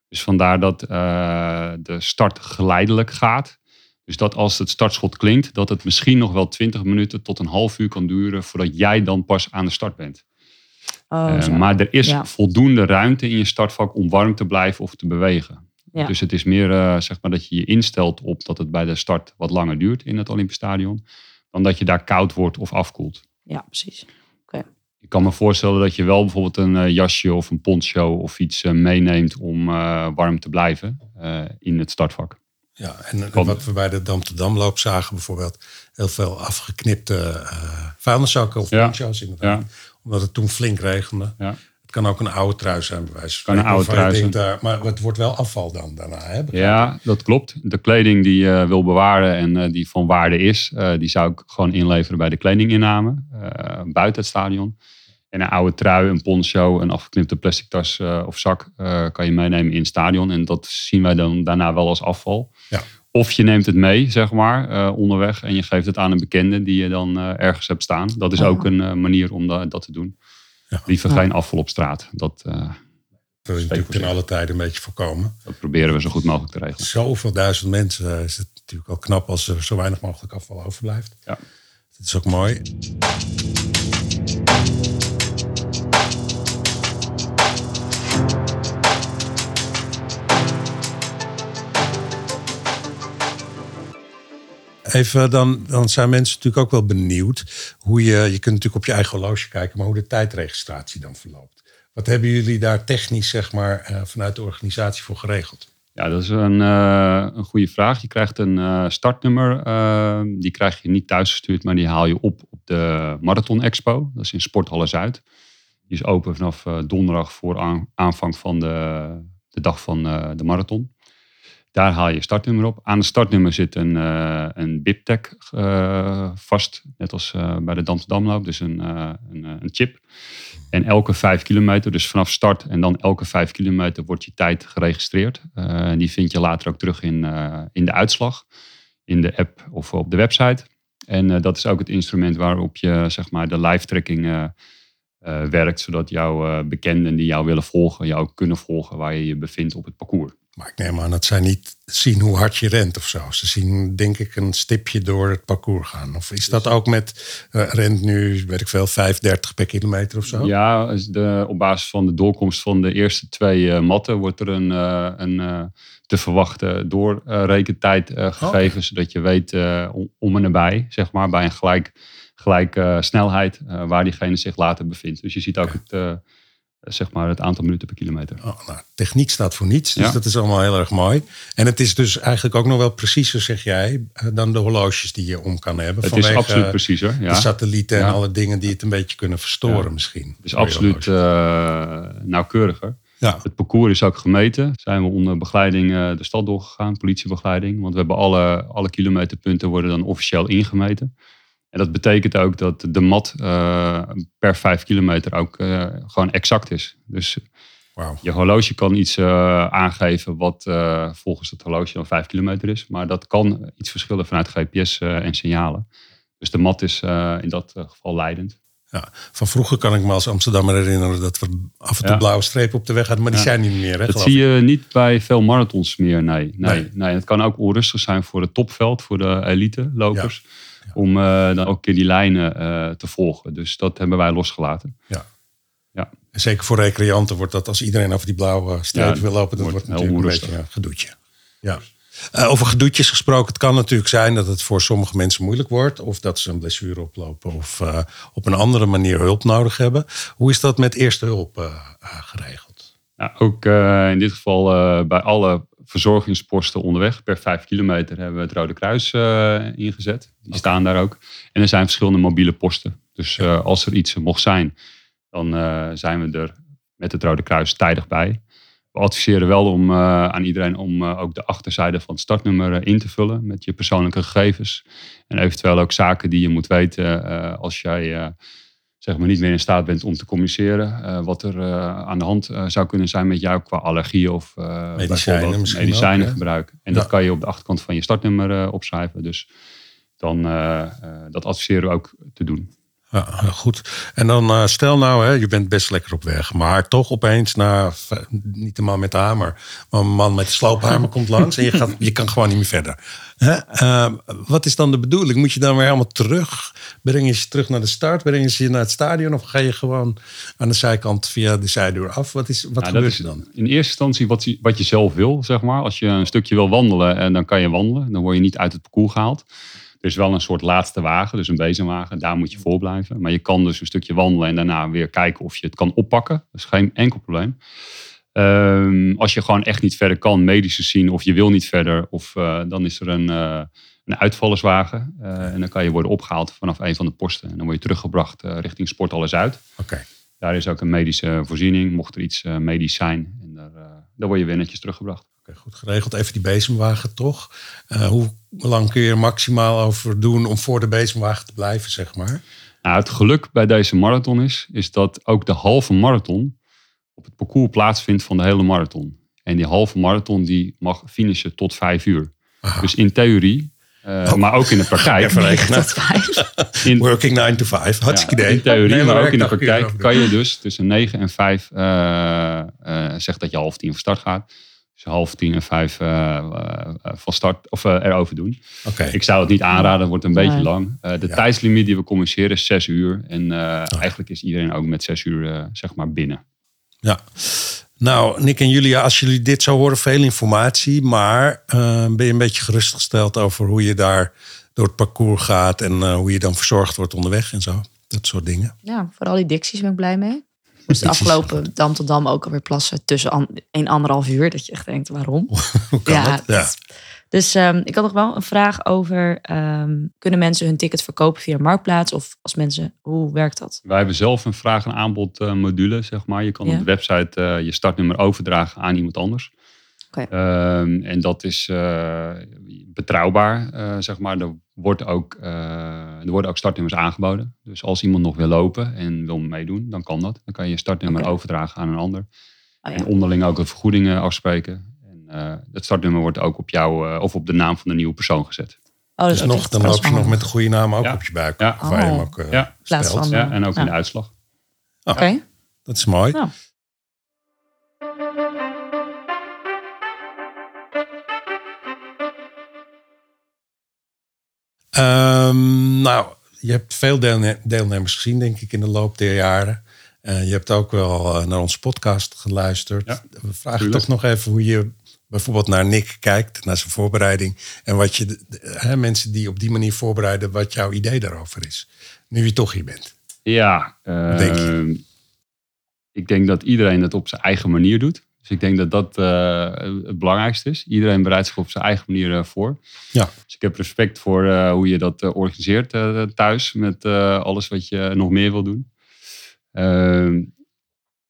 Dus vandaar dat eh, de start geleidelijk gaat. Dus dat als het startschot klinkt, dat het misschien nog wel 20 minuten tot een half uur kan duren voordat jij dan pas aan de start bent. Oh, Eh, maar er is Ja. voldoende ruimte in je startvak om warm te blijven of te bewegen. Ja. Dus het is meer zeg maar dat je je instelt op dat het bij de start wat langer duurt in het Olympisch Stadion. Dan dat je daar koud wordt of afkoelt. Ja, precies. Ik kan me voorstellen dat je wel bijvoorbeeld een eh, jasje of een poncho of iets eh, meeneemt om eh, warm te blijven eh, in het startvak. Ja, en Kan. wat we bij de Dam te Damloop zagen bijvoorbeeld, heel veel afgeknipte eh vuilniszakken of Ja. poncho's inderdaad. Omdat het toen flink regende. Ja. Het kan ook een oude trui zijn bij wijze van Kan een oude trui denkt, daar- maar het wordt wel afval dan daarna. Hè? Ja, dat klopt. De kleding die je wil bewaren en eh, die van waarde is, eh, die zou ik gewoon inleveren bij de kledinginname eh, buiten het stadion. En een oude trui, een poncho, een afgeknipte plastic tas eh, of zak eh, kan je meenemen in het stadion. En dat zien wij dan daarna wel als afval. Ja. Of je neemt het mee, zeg maar, eh, onderweg en je geeft het aan een bekende die je dan eh, ergens hebt staan. Dat is ook een eh, manier om da- dat te doen. Ja. Liever geen afval op straat. Dat, eh, Dat is natuurlijk in alle tijden een beetje voorkomen. dat proberen we zo goed mogelijk te regelen. Zoveel duizend mensen eh, is het natuurlijk al knap als er zo weinig mogelijk afval overblijft. Ja. Dat is ook mooi. Even, dan, dan zijn mensen natuurlijk ook wel benieuwd hoe je, je kunt natuurlijk op je eigen horloge kijken, maar hoe de tijdregistratie dan verloopt. Wat hebben jullie daar technisch, zeg maar, eh, vanuit de organisatie voor geregeld? Ja, dat is een, eh, een goede vraag. Je krijgt een eh, startnummer. die krijg je niet thuisgestuurd, maar die haal je op op de Marathon Expo. Dat is in Sporthalle Zuid. Die is open vanaf donderdag voor aan- aanvang van de, de dag van de marathon. Daar haal je startnummer op. Aan het startnummer zit een, eh een BIP-tag eh, vast, net als eh, bij de Dam te Damloop. Dus een, een, een chip. En elke vijf kilometer, dus vanaf start en dan elke vijf kilometer, wordt je tijd geregistreerd. Die vind je later ook terug in, in de uitslag, in de app of op de website. En dat is ook het instrument waarop je zeg maar, de live tracking werkt, zodat jouw bekenden die jou willen volgen, jou kunnen volgen waar je je bevindt op het parcours. Maar ik neem aan dat zij niet zien hoe hard je rent of zo. Ze zien denk ik een stipje door het parcours gaan. Of is dat ook met eh, rent nu, weet ik veel, 5,30 per kilometer of zo? Ja, de, op basis van de doorkomst van de eerste twee eh, matten wordt er een, eh, een te verwachten doorrekentijd eh gegeven, zodat je weet om, en nabij, zeg maar, bij een gelijk, gelijke eh, snelheid waar diegene zich later bevindt. Dus je ziet ook het, zeg maar het aantal minuten per kilometer. Oh, nou, techniek staat voor niets, dus Ja. dat is allemaal heel erg mooi. En het is dus eigenlijk ook nog wel preciezer, zeg jij, eh, dan de horloges die je om kan hebben. Het is absoluut preciezer. Ja. De satellieten en alle dingen die het een beetje kunnen verstoren misschien. Het is absoluut eh, nauwkeuriger. Ja, Het parcours is ook gemeten. Zijn we onder begeleiding eh, de stad doorgegaan, politiebegeleiding. Want we hebben alle, alle kilometerpunten worden dan officieel ingemeten. En dat betekent ook dat de mat eh, per vijf kilometer ook eh, gewoon exact is. Dus wauw. je horloge kan iets eh, aangeven wat volgens het horloge dan vijf kilometer is. Maar dat kan iets verschillen vanuit GPS en signalen. Dus de mat is in dat geval leidend. Ja. Van vroeger kan ik me als Amsterdammer herinneren dat we af en toe Ja. blauwe strepen op de weg hadden, maar die Ja. zijn niet meer. Hè, Dat zie je niet bij veel marathons meer, nee. Nee, Nee. nee. Het kan ook onrustig zijn voor het topveld, voor de elite lopers. Om eh, dan ook een keer die lijnen eh, te volgen. Dus dat hebben wij losgelaten. En zeker voor recreanten wordt dat als iedereen over die blauwe strepen Ja, wil lopen, dat wordt wordt natuurlijk een beetje een gedoetje. Ja. Eh, over gedoetjes gesproken, het kan natuurlijk zijn dat het voor sommige mensen moeilijk wordt. Of dat ze een blessure oplopen of op een andere manier hulp nodig hebben. Hoe is dat met eerste hulp geregeld? Nou, ook in dit geval bij alle verzorgingsposten onderweg. Per vijf kilometer hebben we het Rode Kruis eh, ingezet. Die staan daar ook. En er zijn verschillende mobiele posten. Dus eh, als er iets mocht zijn, dan eh, zijn we er met het Rode Kruis tijdig bij. We adviseren wel om, aan iedereen om ook de achterzijde van het startnummer in te vullen met je persoonlijke gegevens. En eventueel ook zaken die je moet weten als jij zeg maar niet meer in staat bent om te communiceren. eh, wat er eh, aan de hand eh, zou kunnen zijn met jou qua allergie of medicijnen hè? gebruik. En Ja. dat kan je op de achterkant van je startnummer opschrijven. Dus dan, dat adviseren we ook te doen. Ja, goed. En dan eh, stel nou, hè, je bent best lekker op weg, maar toch opeens na, v- niet de man met de hamer, maar een man met de sloophamer komt langs en je, gaat, je kan gewoon niet meer verder. Hè? Eh, wat is dan de bedoeling? Moet je dan weer helemaal terug? Breng je ze terug naar de start? Breng je ze naar het stadion? Of ga je gewoon aan de zijkant via de zijdeur af? Wat, is, wat Nou, gebeurt er dan? In eerste instantie wat, je- wat je zelf wil, zeg maar. Als je een stukje wil wandelen, en dan kan je wandelen. Dan word je niet uit het parcours gehaald. Er is wel een soort laatste wagen, dus een bezemwagen. Daar moet je voor blijven. Maar je kan dus een stukje wandelen en daarna weer kijken of je het kan oppakken. Dat is geen enkel probleem. Ehm, als je gewoon echt niet verder kan, medisch zien of je wil niet verder, of eh, dan is er een, eh, een uitvallerswagen. Eh, en dan kan je worden opgehaald vanaf een van de posten. En dan word je teruggebracht richting Sport Alles Uit. Oké. Daar is ook een medische voorziening, mocht er iets medisch zijn. En daar, daar word je weer netjes teruggebracht. Oké, goed geregeld. Even die bezemwagen toch. Eh, hoe lang kun je er maximaal over doen om voor de bezemwagen te blijven, zeg maar? Nou, het geluk bij deze marathon is, is dat ook de halve marathon op het parcours plaatsvindt van de hele marathon. En die halve marathon die mag finishen tot vijf uur. Aha. Dus in theorie, eh, maar ook in de praktijk. Even rekenen. Tot vijf. In, Working 9 to 5. Hartstikke ja, idee. in theorie, maar ook in de praktijk kan je dus tussen 9 en 5 eh eh zeg dat je half tien van start gaat. Dus half tien en vijf eh, eh, van start of eh, erover doen. Oké. Ik zou het niet aanraden, het wordt een beetje Nee. lang. Eh, de Ja. tijdslimiet die we communiceren is zes uur. En eh, eigenlijk is iedereen ook met zes uur eh, zeg maar binnen. Ja. Nou, Nick en Julia, als jullie dit zo horen, veel informatie. Maar eh, ben je een beetje gerustgesteld over hoe je daar door het parcours gaat en eh, hoe je dan verzorgd wordt onderweg en zo? Dat soort dingen. Ja, vooral die dicties ben ik blij mee. Dus de afgelopen Dam tot Dam ook alweer plassen tussen an, een anderhalf uur. Dat je echt denkt, waarom? Hoe kan dat? Ja. het- Dus ehm, ik had nog wel een vraag over... ehm, kunnen mensen hun ticket verkopen via Marktplaats? Of als mensen, hoe werkt dat? Wij hebben zelf een vraag- en aanbod eh, module, zeg maar. Je kan Ja. op de website eh, je startnummer overdragen aan iemand anders. Oké. Ehm, en dat is eh, betrouwbaar, eh, zeg maar. Er, wordt ook, eh, er worden ook startnummers aangeboden. Dus als iemand nog wil lopen en wil meedoen, dan kan dat. Dan kan je je startnummer overdragen aan een ander. Oh, ja. En onderling ook de vergoedingen afspreken. En eh het startnummer wordt ook op jou eh, of op de naam van de nieuwe persoon gezet. Oh, Dus nog, dan loop je nog met de goede naam ook Ja. op je buik. Ja. Waar je hem Oh. ook eh, Ja. plaats speelt. van- Ja, en ook in de uitslag. Oké. Dat is mooi. Ehm, nou, je hebt veel deelne- deelnemers gezien, denk ik, in de loop der jaren. Eh, je hebt ook wel eh, naar onze podcast geluisterd. Ja, We vragen tuurlijk. toch nog even hoe je bijvoorbeeld naar Nick kijkt, naar zijn voorbereiding. En wat je, de- de- hè, mensen die op die manier voorbereiden, wat jouw idee daarover is. Nu je toch hier bent. Ja, denk ehm, ik denk dat iedereen het op zijn eigen manier doet. Dus ik denk dat dat eh, het belangrijkste is. Iedereen bereidt zich op zijn eigen manier eh, voor. Ja. Dus ik heb respect voor eh, hoe je dat organiseert thuis met alles wat je nog meer wil doen. Ehm,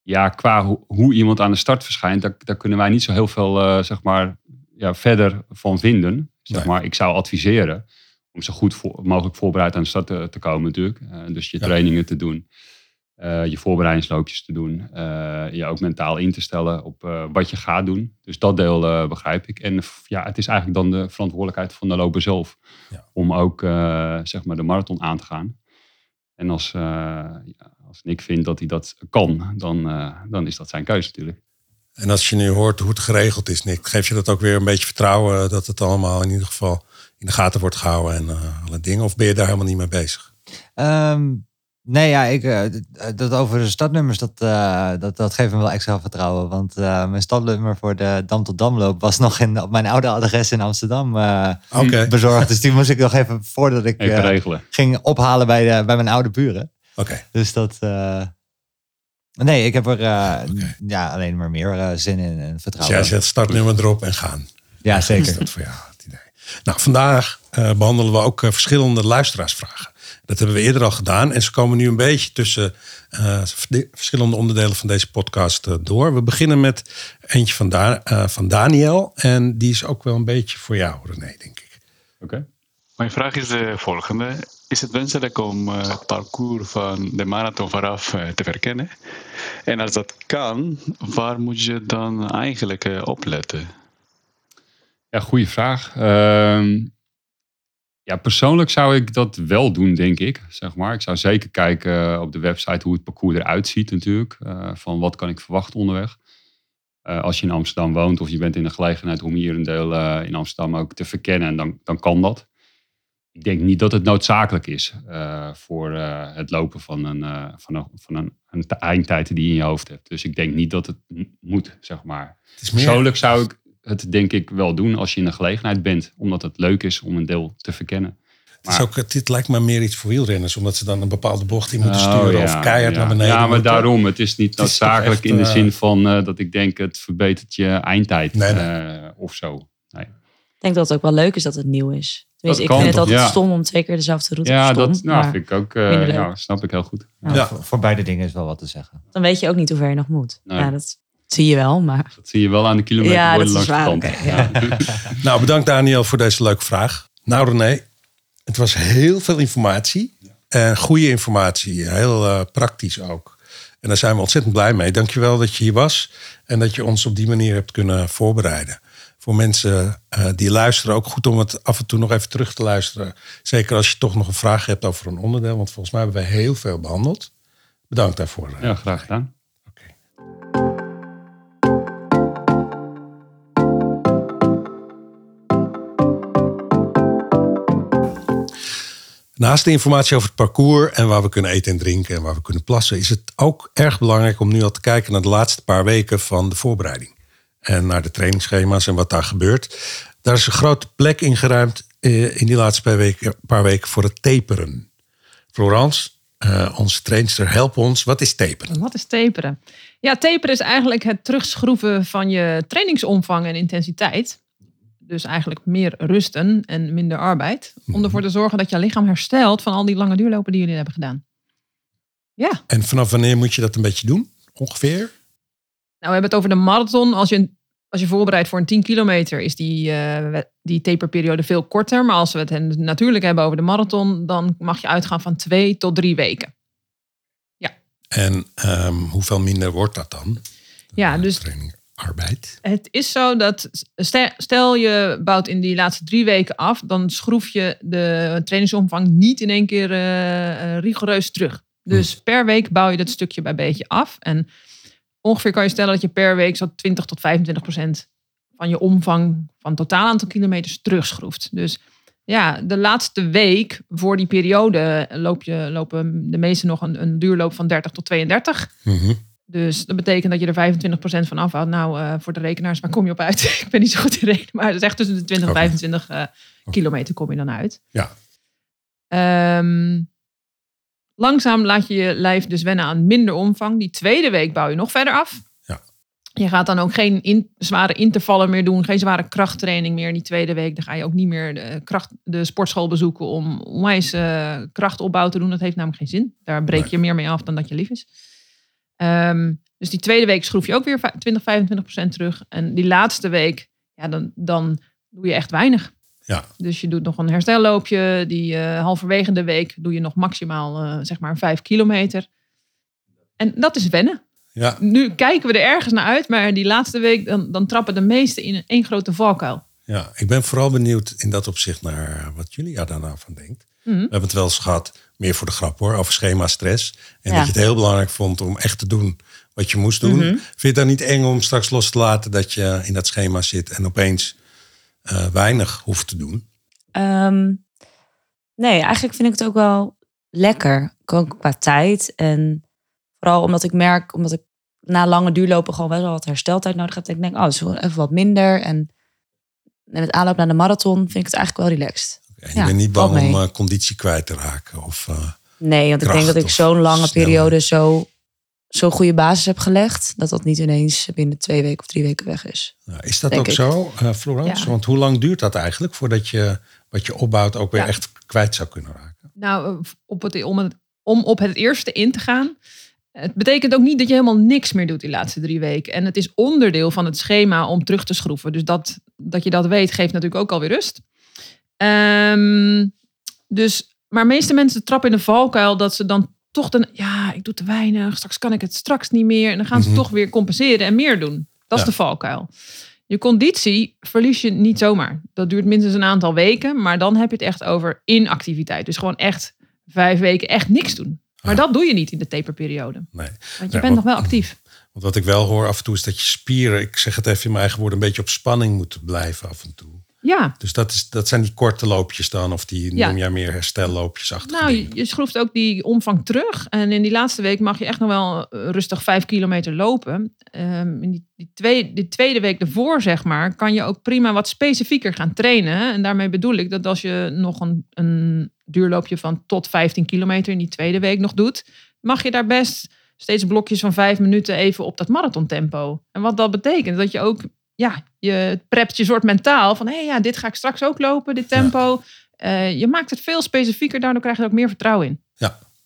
ja, qua ho- hoe iemand aan de start verschijnt, daar, daar kunnen wij niet zo heel veel zeg maar, ja, verder van vinden. Zeg Nee. maar, ik zou adviseren om zo goed voor- mogelijk voorbereid aan de start te, te komen natuurlijk. Dus je Ja. trainingen te doen, je voorbereidingsloopjes te doen, eh, je ook mentaal in te stellen op eh, wat je gaat doen. Dus dat deel eh, begrijp ik. En ja, het is eigenlijk dan de verantwoordelijkheid van de loper zelf Ja. om ook eh, zeg maar de marathon aan te gaan. En als, eh, ja, als Nick vindt dat hij dat kan, dan, eh, dan is dat zijn keuze natuurlijk. En als je nu hoort hoe het geregeld is, Nick, geef je dat ook weer een beetje vertrouwen eh, dat het allemaal in ieder geval in de gaten wordt gehouden en eh, alle dingen? Of ben je daar helemaal niet mee bezig? Ehm, nee, ja, ik, eh, d- dat over de stadnummers, dat, eh, dat, dat geeft me wel extra vertrouwen. Want eh, mijn stadnummer voor de Dam tot Damloop was nog in, op mijn oude adres in Amsterdam eh, Oké, bezorgd. Dus die moest ik nog even, voordat ik Even eh, ging ophalen bij, de, bij mijn oude buren. oké. Dus dat... eh, nee, ik heb er eh, ja, alleen maar meer eh, zin in en Dus vertrouwen. jij zet startnummer erop en gaan. ja, Is zeker. dat voor jou het idee? Nou, vandaag eh, behandelen we ook eh, verschillende luisteraarsvragen. Dat hebben we eerder al gedaan. En ze komen nu een beetje tussen eh, de verschillende onderdelen van deze podcast eh, door. We beginnen met eentje van, Da- eh, van Daniel. En die is ook wel een beetje voor jou, René, denk ik. Oké. Mijn vraag is de volgende. Is het wenselijk om eh, het parcours van de marathon vooraf te verkennen? En als dat kan, waar moet je dan eigenlijk eh, op letten? Ja, goede vraag. Ehm, Ja, persoonlijk zou ik dat wel doen, denk ik. Zeg maar. Ik zou zeker kijken eh, op de website hoe het parcours eruit ziet natuurlijk. Eh, van wat kan ik verwachten onderweg. Eh, als je in Amsterdam woont of je bent in de gelegenheid om hier een deel in Amsterdam ook te verkennen, dan, dan kan dat. Ik denk niet dat het noodzakelijk is voor het lopen van, een, van, een, van een, een eindtijd die je in je hoofd hebt. Dus ik denk niet dat het moet, zeg maar. Meer, Persoonlijk zou ik het denk ik wel doen als je in de gelegenheid bent. Omdat het leuk is om een deel te verkennen. het, is ook, het, dit lijkt me meer iets voor wielrenners, omdat ze dan een bepaalde bocht in moeten Oh, sturen ja, of keihard ja. naar beneden. Ja, maar moeten. daarom. Het is niet noodzakelijk in de eh, zin van eh, dat ik denk het verbetert je eindtijd Nee, nee. eh, of zo. Nee. Ik denk dat het ook wel leuk is dat het nieuw is. Tenminste, ik vind het toch, altijd ja. stom om twee keer dezelfde route Ja, te stom, dat nou, maar vind ik ook. eh, ja, snap ik heel goed. Ja. Voor, voor beide dingen is wel wat te zeggen. Dan weet je ook niet hoe ver je nog moet. Nee. Ja, dat zie je wel, maar... Dat zie je wel aan de kilometer Ja, dat is langs waar, ja. Ja. Nou, bedankt Daniel voor deze leuke vraag. Nou René, het was heel veel informatie. En goede informatie, heel eh, praktisch ook. En daar zijn we ontzettend blij mee. Dankjewel dat je hier was en dat je ons op die manier hebt kunnen voorbereiden. Voor mensen eh, die luisteren, ook goed om het af en toe nog even terug te luisteren. Zeker als je toch nog een vraag hebt over een onderdeel. Want volgens mij hebben wij heel veel behandeld. Bedankt daarvoor. ja, graag gedaan. Naast de informatie over het parcours en waar we kunnen eten en drinken en waar we kunnen plassen, is het ook erg belangrijk om nu al te kijken naar de laatste paar weken van de voorbereiding. En naar de trainingsschema's en wat daar gebeurt. Daar is een grote plek ingeruimd eh, in die laatste paar weken, paar weken voor het taperen. Florence, eh, onze trainster, help ons. Wat is taperen? Wat is taperen? Ja, taperen is eigenlijk het terugschroeven van je trainingsomvang en intensiteit. Dus eigenlijk meer rusten en minder arbeid. Om ervoor te zorgen dat je lichaam herstelt van al die lange duurlopen die jullie hebben gedaan. Ja, En vanaf wanneer moet je dat een beetje doen? Ongeveer? Nou, we hebben het over de marathon. Als je, als je voorbereidt voor een 10 kilometer, is die, eh, die taperperiode veel korter. Maar als we het natuurlijk hebben over de marathon, dan mag je uitgaan van twee tot drie weken. En ehm, hoeveel minder wordt dat dan? Ja, dus Training, arbeid. Het is zo dat, ste- stel je bouwt in die laatste drie weken af, dan schroef je de trainingsomvang niet in één keer eh, eh, rigoureus terug. Dus per week bouw je dat stukje bij beetje af. En ongeveer kan je stellen dat je per week zo'n 20 tot 25 procent van je omvang van totaal aantal kilometers terugschroeft. Dus ja, de laatste week voor die periode loop je, lopen de meesten nog een, een duurloop van 30 tot 32. Mhm. Dus dat betekent dat je er 25% van afhoudt. Nou, eh, voor de rekenaars, waar kom je op uit? ik ben niet zo goed in rekenen, maar het is echt tussen de 20 en Oké. 25 eh, kilometer kom je dan uit. Ja. Ehm, langzaam laat je je lijf dus wennen aan minder omvang. Die tweede week bouw je nog verder af. Ja. Je gaat dan ook geen in- zware intervallen meer doen, geen zware krachttraining meer in die tweede week. Dan ga je ook niet meer de, kracht, de sportschool bezoeken om onwijs eh krachtopbouw te doen. Dat heeft namelijk geen zin. Daar breek Nee. je meer mee af dan dat je lief is. Ehm, dus die tweede week schroef je ook weer 20, 25 procent terug. En die laatste week, ja, dan, dan doe je echt weinig. Ja. Dus je doet nog een herstelloopje. Die eh, halverwege de week doe je nog maximaal eh, zeg maar 5 kilometer. En dat is wennen. Ja, Nu kijken we er ergens naar uit, maar die laatste week dan, dan trappen de meesten in één grote valkuil. ja, ik ben vooral benieuwd in dat opzicht naar wat Julia daarna van denkt. Mhm. We hebben het wel eens gehad, meer voor de grap hoor, over schema stress. En Ja. dat je het heel belangrijk vond om echt te doen wat je moest doen. Mhm. Vind je het dan niet eng om straks los te laten dat je in dat schema zit en opeens eh, weinig hoeft te doen? Ehm, nee, eigenlijk vind ik het ook wel lekker. Ook qua tijd. En vooral omdat ik merk, omdat ik na lange duurlopen gewoon wel wat hersteltijd nodig heb. Dat ik denk, oh, het is wel even wat minder. En en met aanloop naar de marathon vind ik het eigenlijk wel relaxed. En je Ja, bent niet bang om eh, conditie kwijt te raken. Of, eh, Nee, want ik denk dat ik zo'n lange sneller. periode zo zo'n goede basis heb gelegd. Dat dat niet ineens binnen twee weken of drie weken weg is. nou, is dat ook ik. zo, eh, Florence? Ja. Want hoe lang duurt dat eigenlijk voordat je wat je opbouwt ook weer Ja. echt kwijt zou kunnen raken? Nou, op het, om, het, om op het eerste in te gaan. Het betekent ook niet dat je helemaal niks meer doet die laatste drie weken. En het is onderdeel van het schema om terug te schroeven. Dus dat, dat je dat weet, geeft natuurlijk ook alweer rust. Ehm, dus, maar meeste mensen trappen in de valkuil dat ze dan toch dan, ja, ik doe te weinig, straks kan ik het straks niet meer. En dan gaan ze Mhm. toch weer compenseren en meer doen. Dat is de valkuil. Je conditie verlies je niet zomaar. Dat duurt minstens een aantal weken, maar dan heb je het echt over inactiviteit. Dus gewoon echt vijf weken echt niks doen. Maar Ah. dat doe je niet in de taperperiode. Nee. Want je bent nog wel actief. Want wat ik wel hoor af en toe is dat je spieren, ik zeg het even in mijn eigen woorden, een beetje op spanning moeten blijven af en toe. Ja, Dus dat, is, dat zijn die korte loopjes dan, of die Ja. noem jij meer herstelloopjes achter. nou, je, je schroeft ook die omvang terug. En in die laatste week mag je echt nog wel eh, rustig vijf kilometer lopen. Ehm, in die, die, tweede, die tweede week ervoor, zeg maar, kan je ook prima wat specifieker gaan trainen. En daarmee bedoel ik dat als je nog een, een duurloopje van tot 15 kilometer in die tweede week nog doet, mag je daar best steeds blokjes van vijf minuten even op dat marathontempo. En wat dat betekent, dat je ook, ja, je prept je soort mentaal van, hé hey, ja, dit ga ik straks ook lopen, dit tempo. Eh, je maakt het veel specifieker, daardoor krijg je er ook meer vertrouwen in.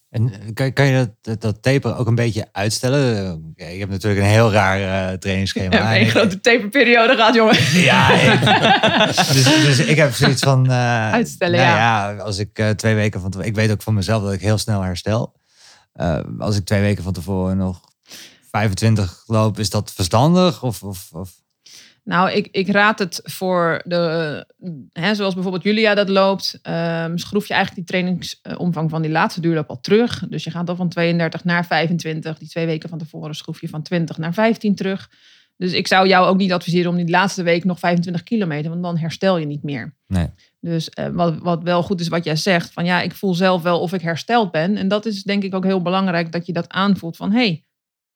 En eh, kan, kan je dat, dat, taper ook een beetje uitstellen? Ik heb natuurlijk een heel raar eh, trainingsschema. Ja, En een grote taperperiode gaat, jongen. Ja, ik- dus, dus ik heb zoiets van... Uitstellen, nou ja. als ik twee weken van tevoren... Ik weet ook van mezelf dat ik heel snel herstel. Als ik twee weken van tevoren nog 25 loop, is dat verstandig? Of, of, of Nou, ik, ik raad het voor de, hè, zoals bijvoorbeeld Julia dat loopt, ehm, schroef je eigenlijk die trainingsomvang van die laatste duurloop al terug. Dus je gaat dan van 32 naar 25. Die twee weken van tevoren schroef je van 20 naar 15 terug. Dus ik zou jou ook niet adviseren om die laatste week nog 25 kilometer, want dan herstel je niet meer. Nee. Dus eh, wat, wat wel goed is wat jij zegt, van ja, ik voel zelf wel of ik hersteld ben. En dat is denk ik ook heel belangrijk dat je dat aanvoelt van hé, hey,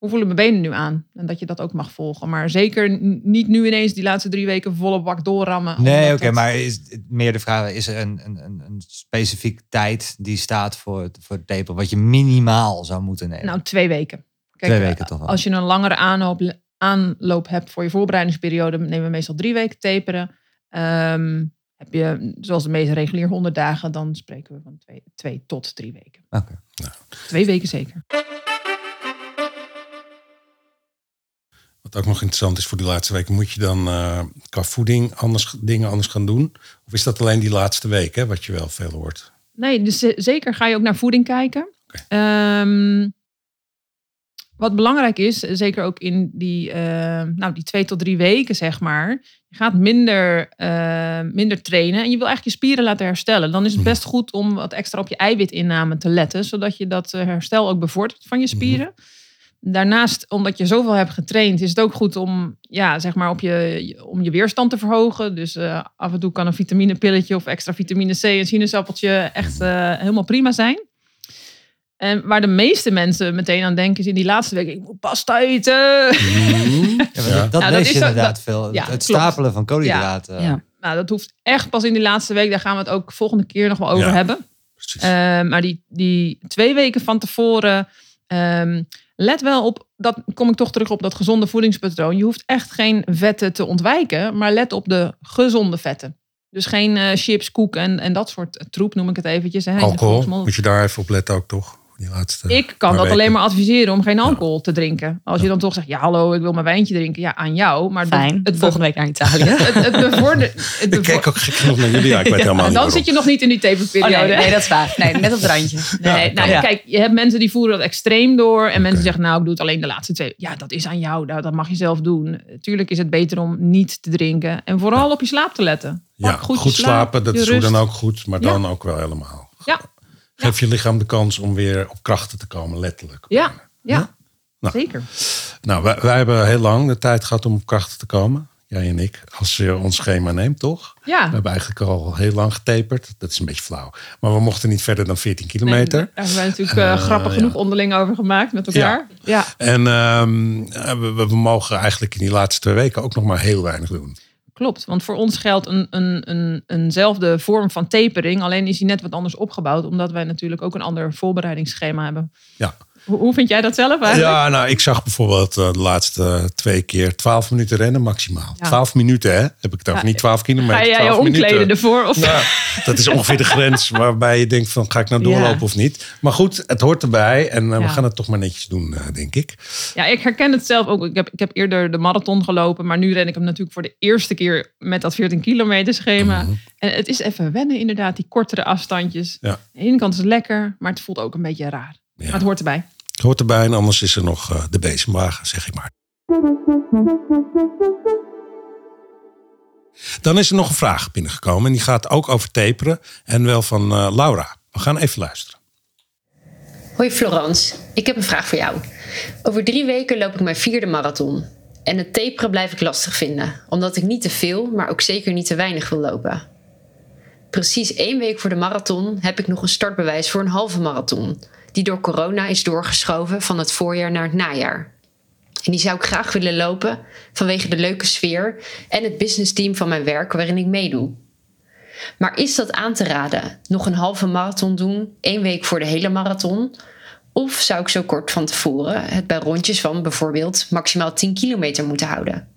hoe voelen mijn benen nu aan? En dat je dat ook mag volgen. Maar zeker niet nu ineens die laatste drie weken volle bak doorrammen. Nee, oké, maar is meer de vraag, is er een, een, een, specifiek tijd die staat voor, het- voor het taper, wat je minimaal zou moeten nemen? Nou, twee weken. Kijk, Twee weken toch wel. Als je een langere aanloop, aanloop hebt voor je voorbereidingsperiode, nemen we meestal drie weken taperen. Ehm, heb je, zoals de meeste regulier 100 dagen, dan spreken we van twee, twee tot drie weken. Oké. Twee weken zeker. Wat ook nog interessant is voor die laatste weken, moet je dan eh, qua voeding anders, dingen anders gaan doen? Of is dat alleen die laatste week, hè, wat je wel veel hoort? Nee, dus ze- zeker ga je ook naar voeding kijken. Ehm, wat belangrijk is, zeker ook in die, eh, nou, die twee tot drie weken, zeg maar. Je gaat minder, eh, minder trainen en je wil eigenlijk je spieren laten herstellen. Dan is het Mhm. best goed om wat extra op je eiwitinname te letten, zodat je dat herstel ook bevordert van je spieren. Daarnaast, omdat je zoveel hebt getraind, is het ook goed om, ja, zeg maar op je, om je weerstand te verhogen. Dus eh, af en toe kan een vitaminepilletje of extra vitamine C, een sinaasappeltje echt eh, helemaal prima zijn. En waar de meeste mensen meteen aan denken is in die laatste week, ik moet pasta eten. Ja, maar Ja. Dat, dat Nou, dat lees is je inderdaad dat- veel. ja, het klopt. stapelen van koolhydraten. Ja. Nou, dat hoeft echt pas in die laatste week. Daar gaan we het ook volgende keer nog wel over Ja. hebben. Precies. Eh, maar die, die twee weken van tevoren, ehm, let wel op, dat kom ik toch terug op dat gezonde voedingspatroon. Je hoeft echt geen vetten te ontwijken, maar let op de gezonde vetten. Dus geen eh, chips, koek en, en dat soort troep noem ik het eventjes. Hè, Alcohol, moet je daar even op letten ook toch? Die laatste Ik kan dat weken. alleen maar adviseren om geen alcohol te drinken. Als je dan toch zegt, ja hallo, ik wil mijn wijntje drinken. Ja, aan jou. Maar Fijn. Het, het, Volgende week naar Italië. het, het. Het Ik kijk ook gek genoeg naar jullie. Ja, ik weet helemaal en niet dan waarom. zit je nog niet in die Oh, taperperiode. nee, nee, dat is waar. Nee, net op het randje. Nee, nou, Ja. kijk, je hebt mensen die voeren dat extreem door. En mensen zeggen, nou, ik doe het alleen de laatste twee. Ja, dat is aan jou. Dat, dat mag je zelf doen. Tuurlijk is het beter om niet te drinken. En vooral op je slaap te letten. Ja, goed, slaap, slapen, dat is hoe dan ook goed. Maar Ja. dan ook wel helemaal. Ja. Geef je lichaam de kans om weer op krachten te komen, letterlijk. Ja, ja. Nou. zeker. Nou, wij, wij hebben heel lang de tijd gehad om op krachten te komen. Jij en ik, als je ons schema neemt, toch? Ja. We hebben eigenlijk al heel lang getaperd. Dat is een beetje flauw. Maar we mochten niet verder dan 14 kilometer. Nee, daar hebben wij natuurlijk eh, Eh, grappig genoeg onderling over gemaakt met elkaar. Ja. En ehm, we, we- we mogen eigenlijk in die laatste twee weken ook nog maar heel weinig doen. Klopt, want voor ons geldt een, een, een, eenzelfde vorm van tapering. Alleen is die net wat anders opgebouwd. Omdat wij natuurlijk ook een ander voorbereidingsschema hebben. Ja. Hoe, hoe vind jij dat zelf eigenlijk? Ja, nou, ik zag bijvoorbeeld eh, de laatste twee keer 12 minuten rennen maximaal. Ja. 12 minuten, hè? Heb ik het over Ja, niet 12 kilometer. Ga jij je 12 omkleden minuten. ervoor? Of? Ja, dat is ongeveer de grens waarbij je denkt van ga ik nou doorlopen Ja. of niet. Maar goed, het hoort erbij en eh, we gaan het toch maar netjes doen, eh, denk ik. Ja, ik herken het zelf ook. Ik heb, ik heb eerder de marathon gelopen, maar nu ren ik hem natuurlijk voor de eerste keer met dat 14 kilometer schema. Mhm. En het is even wennen, inderdaad, die kortere afstandjes. Aan de ene kant is het lekker, maar het voelt ook een beetje raar. Maar het hoort erbij. Hoort erbij en anders is er nog eh, de bezemwagen, zeg ik maar. Dan is er nog een vraag binnengekomen. En die gaat ook over taperen. En wel van eh, Laura. We gaan even luisteren. Hoi Florence, ik heb een vraag voor jou. Over drie weken loop ik mijn vierde marathon. En het taperen blijf ik lastig vinden, omdat ik niet te veel, maar ook zeker niet te weinig wil lopen. Precies één week voor de marathon heb ik nog een startbewijs voor een halve marathon, die door corona is doorgeschoven van het voorjaar naar het najaar. En die zou ik graag willen lopen vanwege de leuke sfeer en het businessteam van mijn werk waarin ik meedoe. Maar is dat aan te raden? Nog een halve marathon doen, één week voor de hele marathon? Of zou ik zo kort van tevoren het bij rondjes van bijvoorbeeld maximaal 10 kilometer moeten houden?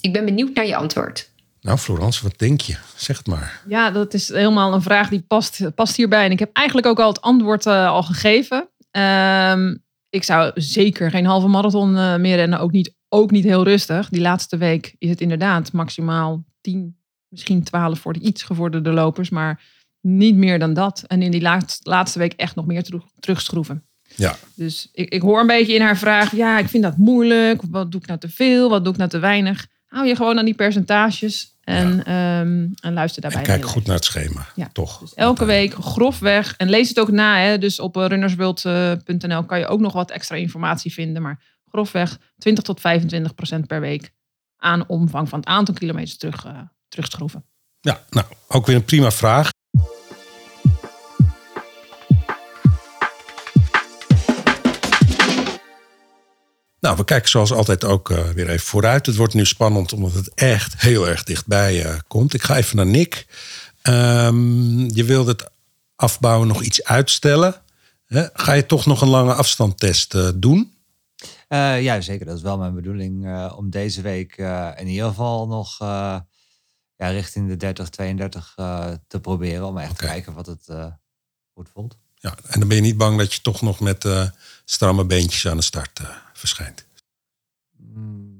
Ik ben benieuwd naar je antwoord. Nou, Florence, wat denk je? Zeg het maar. Ja, dat is helemaal een vraag die past, past hierbij. En ik heb eigenlijk ook al het antwoord uh, al gegeven. Ehm, ik zou zeker geen halve marathon uh, meer rennen. Ook niet, ook niet heel rustig. Die laatste week is het inderdaad maximaal 10, misschien 12 voor de iets gevorderde lopers. Maar niet meer dan dat. En in die laatste, laatste week echt nog meer terug, terugschroeven. Ja. Dus ik, ik hoor een beetje in haar vraag. Ja, ik vind dat moeilijk. Wat doe ik nou te veel? Wat doe ik nou te weinig? Hou je gewoon aan die percentages. En, ja. um, en luister daarbij. En kijk goed naar het schema. Ja. Toch. Dus elke week grofweg. En lees het ook na. Hè. Dus op runnersworld.nl kan je ook nog wat extra informatie vinden. Maar grofweg 20 tot 25 procent per week. Aan omvang van het aantal kilometers terug, uh, terugschroeven. Ja, nou, ook weer een prima vraag. Nou, we kijken zoals altijd ook uh, weer even vooruit. Het wordt nu spannend omdat het echt heel erg dichtbij uh, komt. Ik ga even naar Nick. Um, je wilde het afbouwen nog iets uitstellen. Hè? Ga je toch nog een lange afstandtest uh, doen? ja, zeker. Dat is wel mijn bedoeling. om deze week in ieder geval nog ja, richting de 30, 32 te proberen. Om echt okay. te kijken wat het goed voelt. Ja, en dan ben je niet bang dat je toch nog met stramme beentjes aan de start verschijnt. Mm,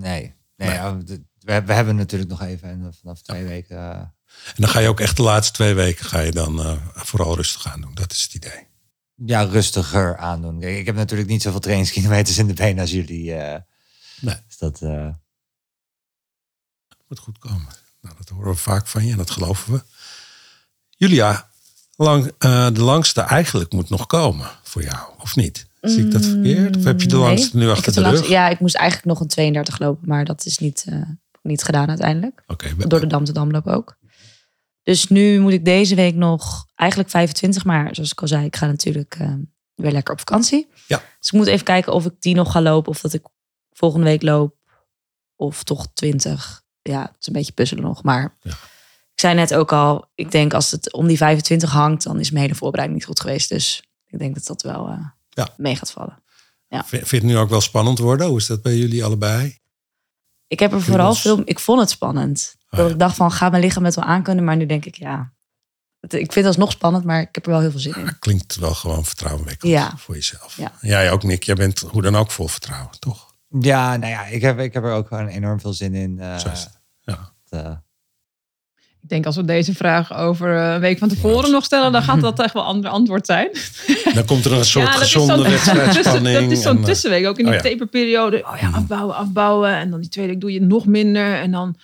Nee, nee, nee. We, we, hebben natuurlijk nog even en vanaf twee ja. weken. Uh... En dan ga je ook echt de laatste twee weken ga je dan uh, vooral rustig aan doen. Dat is het idee. Ja, rustiger aandoen. Kijk, ik heb natuurlijk niet zoveel trainingskilometers in de benen als jullie. Uh, nee. Dus dat moet goed komen. Nou, dat horen we vaak van je en dat geloven we. Julia, lang, de langste eigenlijk moet nog komen voor jou, of niet? Zie ik dat verkeerd? Of heb je de langste nee, nu achter de, de rug? Ja, ik moest eigenlijk nog een 32 lopen, maar dat is niet, uh, niet gedaan uiteindelijk. Okay, Door de Dam te Damloop ook. Dus nu moet ik deze week nog eigenlijk 25, maar zoals ik al zei, ik ga natuurlijk uh, weer lekker op vakantie. Ja. Dus ik moet even kijken of ik die nog ga lopen of dat ik volgende week loop of toch 20. Ja, het is een beetje puzzelen nog, maar ja. ik zei net ook al, ik denk als het om die 25 hangt, dan is mijn hele voorbereiding niet goed geweest. Dus ik denk dat dat wel uh, ja. mee gaat vallen. Ja. Vind je het nu ook wel spannend worden? Hoe is dat bij jullie allebei? Ik heb er vooral veel. Ik vond het spannend. Oh, dat ja. ik dacht van, gaat mijn lichaam het wel aankunnen? Maar nu denk ik, ja. Ik vind het alsnog spannend, maar ik heb er wel heel veel zin in. Klinkt wel gewoon vertrouwenwekkend ja. voor jezelf. Ja. Jij ook, Nick. Jij bent hoe dan ook vol vertrouwen, toch? Ja, nou ja, ik heb, ik heb er ook gewoon enorm veel zin in. Uh, Zo is het. Ja. Uh, ik denk als we deze vraag over een week van tevoren nog stellen, dan gaat dat echt wel een ander antwoord zijn. Dan komt er een soort ja, gezonde wedstrijdspanning. Dat is zo'n en, tussenweek, ook in die oh ja. taperperiode. Oh ja, afbouwen, afbouwen. En dan die tweede week doe je nog minder. En dan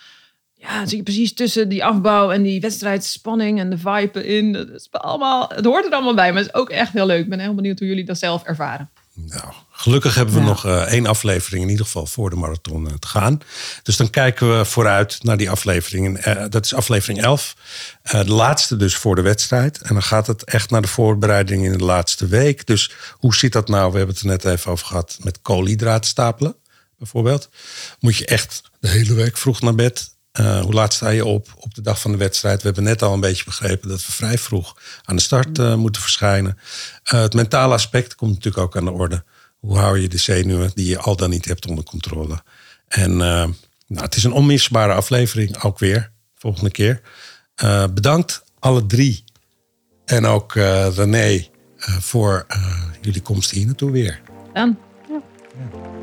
ja, zit je precies tussen die afbouw en die wedstrijdspanning en de vibe in. Het, is allemaal, het hoort er allemaal bij, maar het is ook echt heel leuk. Ik ben heel benieuwd hoe jullie dat zelf ervaren. Nou, gelukkig hebben we ja. nog uh, één aflevering in ieder geval voor de marathon uh, te gaan. Dus dan kijken we vooruit naar die aflevering. Uh, dat is aflevering 11. de laatste dus voor de wedstrijd. En dan gaat het echt naar de voorbereiding in de laatste week. Dus hoe zit dat nou? We hebben het er net even over gehad met koolhydraten stapelen. Bijvoorbeeld. Moet je echt de hele week vroeg naar bed. Uh, hoe laat sta je op op de dag van de wedstrijd? We hebben net al een beetje begrepen dat we vrij vroeg aan de start uh, moeten verschijnen. Uh, het mentale aspect komt natuurlijk ook aan de orde. Hoe hou je de zenuwen die je al dan niet hebt onder controle? En nou, het is een onmisbare aflevering, ook weer, volgende keer. bedankt alle drie en ook René voor jullie komst hier naartoe weer. Dan. Ja. Ja.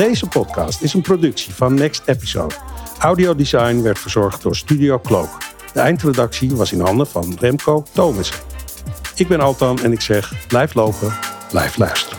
Deze podcast is een productie van Next Episode. Audiodesign werd verzorgd door Studio Cloak. De eindredactie was in handen van Remco Thomas. Ik ben Altan en ik zeg blijf lopen, blijf luisteren.